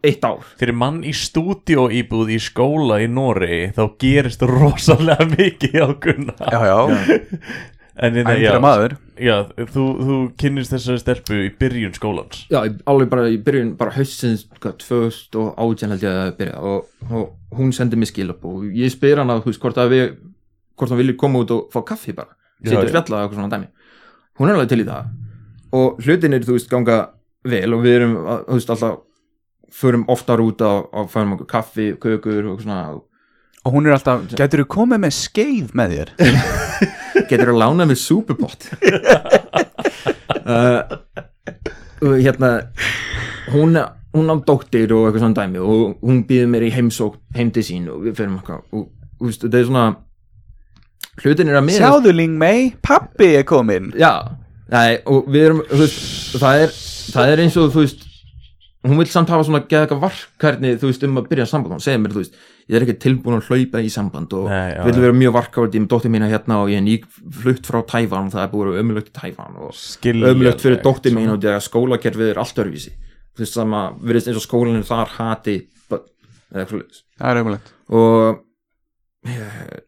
eitt ár. Fyrir mann í stúdíó íbúð í skóla í Noregi þá gerist rosalega mikið á Gunna Já, já, En hérna, já, ændra maður. Já þú, þú kynnist þessari stelpu í byrjun skólans. Já, alveg bara í byrjun, bara haustins hvað, 2018 held ég að byrja og, og hún sendi mér skilab og ég spyr hana, þú veist, hvort að við hvort hann vilji koma út og fá kaffi bara. Já, og já. spjalla og eitthvað svona dæmi. Hún er alveg til í það. Og hlutinir, þú veist, ganga vel og við erum, að- þú veist, alltaf förum oftar út á færum okkur kaffi, kökur og svona. Og hún er alltaf, getur þú komið með skeið með þér? getur að lána með súpupott uh, og hérna hún, hún á dóttir og eitthvað svona dæmi og hún býður mér í heimsók heim til sín og við ferum eitthvað og þú veist, þetta er svona hlutin er að miða Sjáðu Ling Mei, pappi er kominn. Já, nei, og við erum þú veist, það er, það er eins og þú veist hún vil samt hafa svona geða eitthvað varkarni þú veist um að byrja samband. Hún segir mér þú veist ég er ekki tilbúin að hlaupa í samband og vil vera mjög varkárt ég er með dóttir mína hérna og ég er nýg flutt frá Tævan það er búið að vera ömulögt í Tævan og ömulögt fyrir dóttir mín og því að skólakerfið er allt örvísi þú veist sama, virðist eins og skólanir þar hati. Það er umulegt og eh,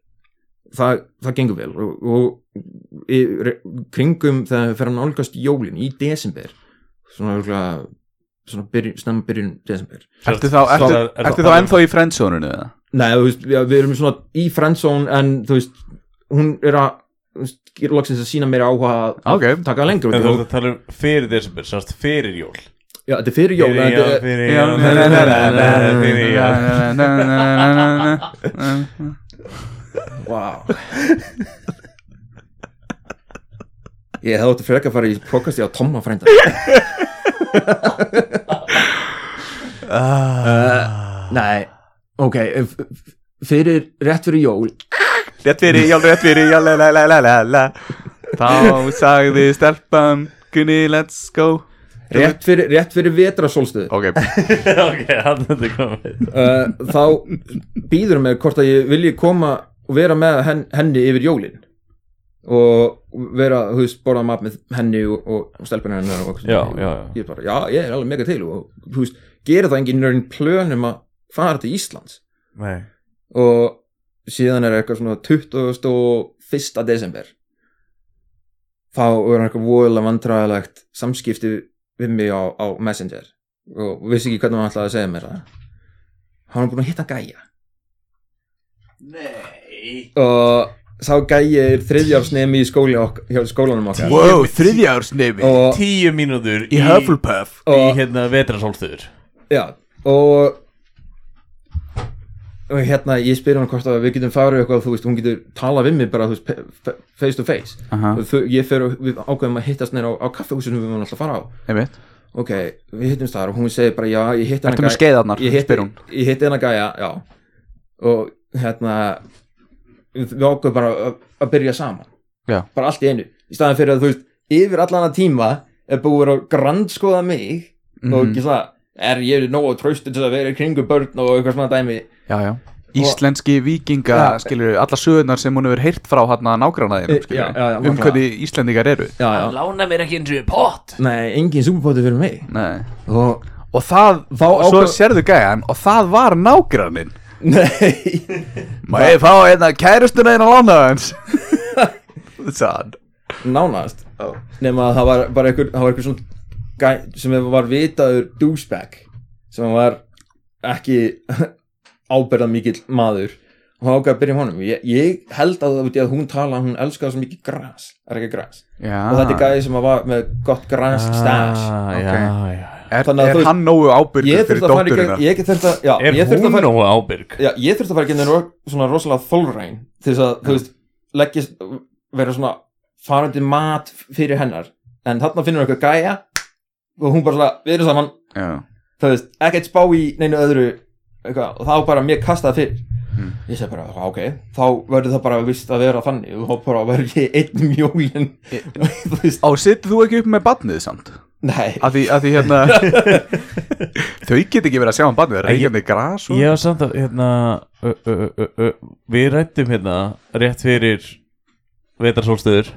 það, það gengur vel og, og í, kringum þegar við að nálgast jólin í desember svona svona byrjun, snemma byrjun desember Ertu þá, ertu, er- er- ertu þá ennþá í friendzónunu eða? Nei, þú veist, við, við erum svona í friendzone en þú veist, hún er að þú veist, gera loksins að sína mér áhuga að Ok. taka lengur En þú ert að tala um fyrir desember, sérst fyrir jól Já, þetta er fyrir jól Fyrir þetta jól, er- fyrir Já, jól Fyrir jól. Wow Ég hefði átti frekar að fara í prókasti á Tomma frænda uh, Nei, ok f- Fyrir, rétt fyrir jól. Rétt fyrir, jál, rétt fyrir, jál, la, la, la, la, la, la. Þá sagði stelpan Gunni, let's go. Rétt fyrir, rétt fyrir vetrasólstöðu Ok, Ok, hann þetta komið. Uh, Þá býður mig hvort að ég vilji koma og vera með hen, henni yfir jólin og vera, þú veist, borða mat með henni og, og, stelpunni hennar og, Já, já, já. Ég er bara, já, ég er alveg mega til og, þú veist, gera það enginn nörn plönum að fara til Íslands. Nei. Og síðan er eitthvað svona 21. desember. Þá er eitthvað voðalega vandræðilegt samskipti við mig á, á Messenger. Og vissi ekki hvernig hann ætlaði að segja mér það. Hann var búin að hitta gæja Nei. Og sá gæji er þriðjársnemi í skóli ok, hjá skólanum okkar. Wow, þriðjársnemi Tíu mínútur Í Hufflepuff Í Og- hérna vetrasólstöður já, og og hérna ég spyr hann hvort að við getum farið eitthvað þú veist, hún getur talað við mig bara þú veist, face to face. Aha, og þau, ég fer og við ákveðum að hittast neina á, á kaffehúsinu við varum alltaf að fara á. Einmitt. Ok, við hittumst þar og hún segir bara já, ég hitti Ertu með skeiðarnar, ég hitti, spyr hún. ég hitti hennar gæja, já. Og hérna við ákveðum bara að, að byrja saman Já. bara allt í einu, í staðan fyrir að þú veist yfir allan að tíma er búið að grandskoða mig og Mhm. ekki það, er ég nógu tröstu til að vera í kringu börn og eitthvað svona dæmi Já, já Íslenski vikinga, Já. skilur allar sögurnar sem hún hefur heyrt frá hann að nágrannaðinum, já, um hvernig Íslendingar eru já, já. Lána mér ekki eins og pott nei, engin súperpóti fyrir mig Nei. og Og það, Þá og svo ákvað- sérðu gæjan og það var nágrannin nei. Má ég fá hérna kærustuna þín að lána hans Sann nánast. Nema að það var bara einhver, það var einhver svona gæ, sem var vitaður douchebag sem var ekki ábyrðað mikill maður. Og hann ákveði að byrja um honum. Ég, ég held að, veit ég, að hún tala hún elskaði svo mikið gras, er ekki gras? Já. Og þetta er gæði sem var með gott stash. ah, ok. Já, já Er, er þú veist- hann nógu ábyrgur ég fyrir þurfti að fara í dótturina? ég þurfti að, já, Er ég þurfti hún að fara nógu ábyrg? já, ég þurfti að fara að gera svona rosalega þólræn til þess að, þú veist, leggja vera svona farandi mat fyrir hennar en þarna finnur eitthvað gæja og hún bara svona, við erum saman Já, þú veist, ekkert spá í neinu öðru eitthvað, og þá bara mér kastaði fyrir Mm. ég segi bara, "Já, ok þá verður það bara vist að vera þannig og þá bara verður ég einn jólin þú veist, Á, sittur þú ekki upp með badnið samt? Nei. Að því, að því hérna Þau get ekki verið að sjá um badnið Það er með gras og Ég var samt að hérna, ö, ö, ö, Við rættum hérna rétt fyrir vetrarsólstöður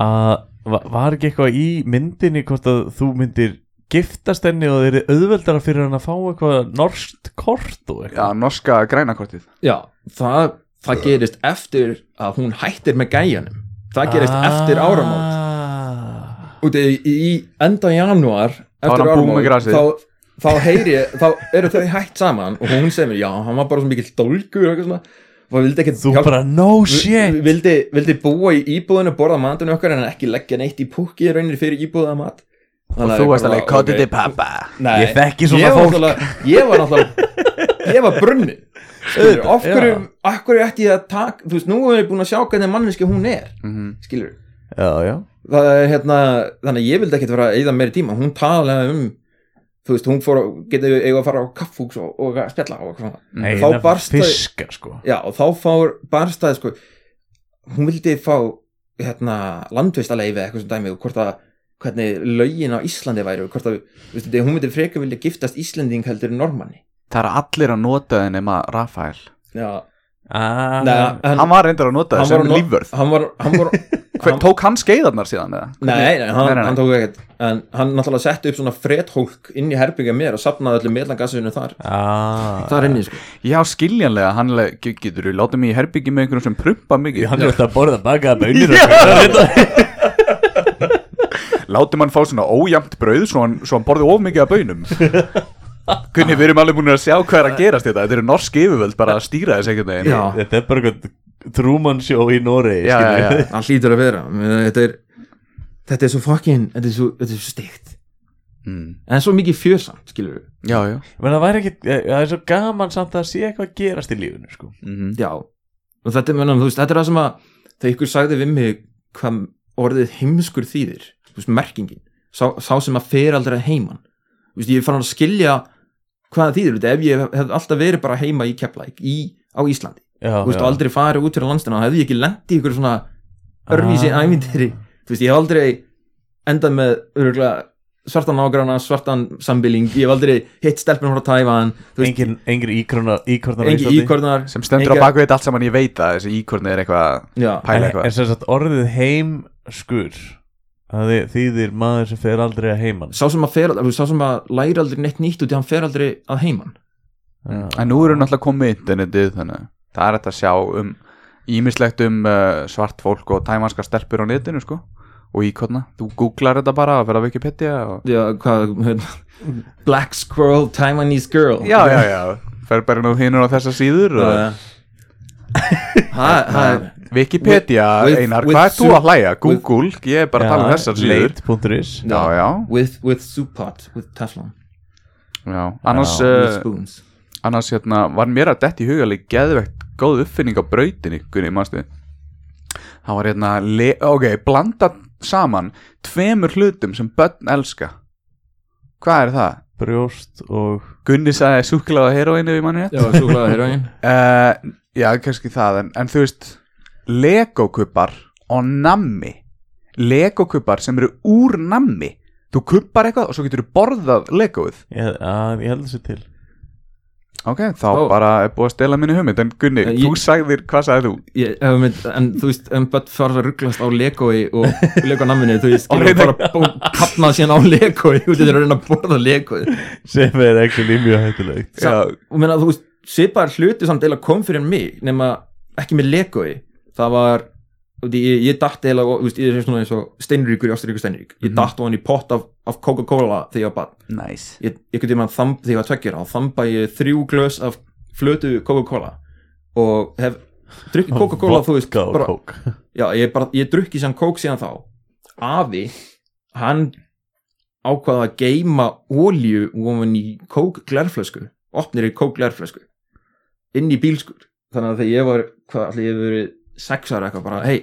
að va var ekki eitthvað í myndinni hvort að þú myndir giftast henni og þeir eru auðveldara fyrir hann að fá eitthvað norskt kort og Já, norska grænakortið. Já, það, það gerist eftir að hún hættir með gæjanum. Það gerist eftir áramót Úti í, í enda janúar er eftir grasið. þá, þá heyri ég, þá eru þau hætt saman og hún segir mér, já, hann var bara svo mikill dólgur og eitthvað svona. Og vildi ekki Þú bara no shit. vildi, vildi búa í íbúðinu borða matinu okkar en ekki leggja neitt í í rauninni fyrir íbúða mat. Og þú varst alveg, kotið þið pappa Nei, Ég þekki svona ég var fólk. náttúrulega- Ég var náttúrulega Ég var brunni af hverju, af hverju ætti ég að taka Þú veist, nú er ég búin að sjá hvernig manneski hún er. Mhm. Skilur Já, já Það er hérna, þannig að ég vildi ekkert vera að eyða meiri tíma. Hún talaði um Þú veist, hún fór að geta eiga að fara á kaffúks og, og að spjalla og eitthvað svona. Nei, Þá barst þau- fiskar sko. Já, og þá fór barstaði sko Hún vildi fá hérna landvistaleifi eitthvað sem dæmi og hvort að hvernig lögin á Íslandi væri og hvort að, þú veist, hún myndi frekar vilja giftast Íslending heldur en normanni Það er allir að nota þið nema Rafael. Já, ah, Nei, hann, Hann var reyndar að nota hann var sem að lífvörð. hann var, hann var Hver, Tók hann skeiðarnar síðan eða? Nei, nei, hann, Nei, nei, nei. hann tók ekkert. En hann náttúrulega setti upp svona fredhólk inn í herbyggja mér og sapnaði öllum meðlangasinu þar. Ah, Þar inni, sko. Já, skiljanlega, hann getur þú látið mig í herbyggi með einhverjum sem prumpa mikið? Hann er alltaf að borða bakaða bönir Látið mann fá svona ójæmt brauð svo hann, svo hann borði of mikið af bönum Kunni, við erum alveg búin að sjá hvað er að gerast þetta Þetta eru norsk yfirvöld bara að stýra þess einhvern veginn. Já. Þetta er bara eitthvað Truman Show í Noregi já, já, já. Hann hlýtur að vera. Þetta er, þetta er svo fucking Þetta er svo, þetta er svo steikt. Mm. En svo mikið fjörsamt, skilur við Já, já. Men það væri ekki Það er svo gaman samt að sé eitthvað gerast í lífinu sko. mm Já, og þetta, menna, veist, þetta er það sem að þegar ykkur sagði við mig hvað orðið heimskur þýðir þú veist, merkingin, sá, sá sem að fer aldrei heiman. Þú veist, ég er fann að skilja hvað þú veist, ef ég hef alltaf verið bara heima í Keflæk í, á Íslandi, já, þú veist, já. og aldrei farið út fyrir landstina, þá hefði ég ekki lent í ykkur svona örvísi Ah. ævintýri þú veist, ég hef aldrei endað með örgulega svartan ágrána, svartan sambiling, ég hef aldrei hitt stelpunum frá veist, Engin, íkornar Sem stendur á bakveit allt saman ég veit að þessi íkorni er eitthvað pæla En, eitthvað en sem sagt orðið heimskur Það þýðir maður sem fer aldrei að heiman. Sá sem að fer, sá sem að læra aldrei neitt nýtt út í hann fer aldrei að heiman. Já. En nú eru náttúrulega komið internetið þannig að það er hægt að sjá um ímislegt um uh, svart fólk og tæmanska stelpur á netinu sko og íkorna, þú googlar þetta bara að vera að Wikipedia og... Já, hvað, hérna, Black Squirrel, Taiwanese Girl. Já, já, já, fer bara nú hinur á þessa síður og... Það er Wikipedia, With- Einar, with hvað er þú að hlæja? Google, ég er bara að tala um þessar síður Late.is With, with soup pot, with Teflon. Já Annars, Já, With uh, annars hérna, var mér að detti í hugaleg geðvegt góð uppfinning á brautinni Gunni, manstu? Það var hérna, ok, blanda saman tveimur hlutum sem börn elska. Hvað er það? Brjóst og Gunni sagði súklaða heroinu í manni Já, súklaða heroin uh, Já, kannski það en, en þú veist, legokubbar og nammi. Legokubbar sem eru úr nammi. Þú kubbar eitthvað og svo getur þú borðað legoið. Ég, að, ég held þessi til. Ok, þá Ó. bara er búið að stela minni hugmynd. En Gunni, En þú ég- sagðir, hvað sagðir þú? ég, ef mynd, En þú veist, en bara fara að rugglast á Legoi og Lego namminu Þú veist, skilur reyna- bara að kapna síðan á Legoi Þú veist, þetta er að reyna að borða Legoi sem er ekki mjög hættulegt. Sa- Já. og meina, þú veist, svipaðar hluti samt eða kom fyrir mig nema ekki með Legoi það var, ég, ég datt eða, ég er svona eins og steinríkur í Ásturíkur steinrík, ég Mhm. datt á hann í pott af, af Coca-Cola þegar ég var barn. Nice. Ég, ég geti maður þamb, þegar ég var tveggjur og þamba ég þrjú glös af flötu Coca-Cola og hef drukkið Coca-Cola, þú veist, bara, já, ég bara, ég drukki sem kók síðan þá. Afi, hann ákvaða að geima ólíu ofan í kók glerflösku opnir í kók glerflösku inn í bílskur þannig að þegar ég var, hvað allir ég hef verið sex ára eitthvað bara, hei,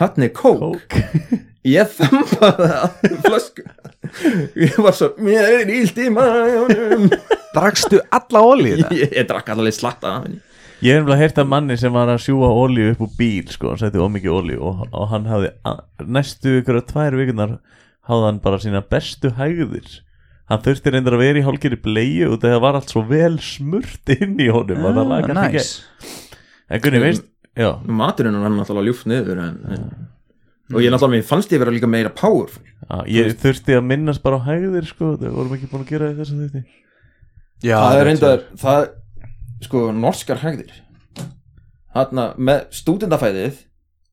hann er kók, Kók. Ég þambaði að flösku. Ég var svo, mér er ílt í maðunum Drakstu alla ólíð þetta? ég, ég drakk alveg slatta Ég hef nefnilega heyrt af manni sem var að sjúa olíu upp úr bíl sko, hann setti ómikið olíu og, og hann hafði næstu ykkur að tvær vikunar hafði hann bara sína bestu hægðir. Hann þurfti reyndar að vera í hálfgerði bleiu og það var allt svo vel smurt inn í honum og Ah, nice. En Gunni, veist, já. Maturinn er náttúrulega ljúft niður en, en og ég náttúrulega fannst ég vera líka meira powerful. Já, ég þurfti að minnast bara á hægðir sko, það vorum ekki búin að gera þess að þetta Já, það er reyndar, það sko, norskar hægðir. Þarna með stúdendafæðið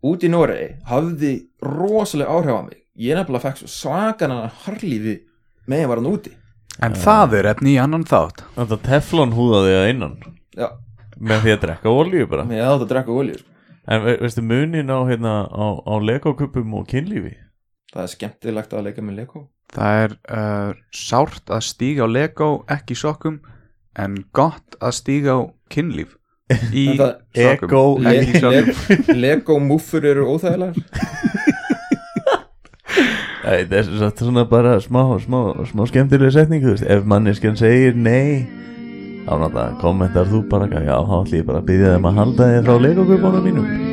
út í Noregi hafði rosalega áhrif á mig. Ég nefnilega fekk svo svakanan harlífi með að var hann úti. En það er efni í annan þátt. Þetta teflon húðaði að innan. Já, með því að drekka olíu bara með að þetta drekka olíu sko. En ve veistu munin á, hérna, á, á legokuppum og kynlífi? það er skemmtilegt að leika með Lego Það er uh, sárt að stíga á Lego ekki í sokkum en gott að stíga á kynlíf í sokkum Le Le Lego múffur eru óþægilegar Æ, Það er svona bara smá, smá, smá skemmtilega setning þú veist. Ef manneskjan segir nei þá náttúrulega kommentar þú bara Já, þá ætlum ég bara að byggja þeim að halda þér frá legokupunum mínum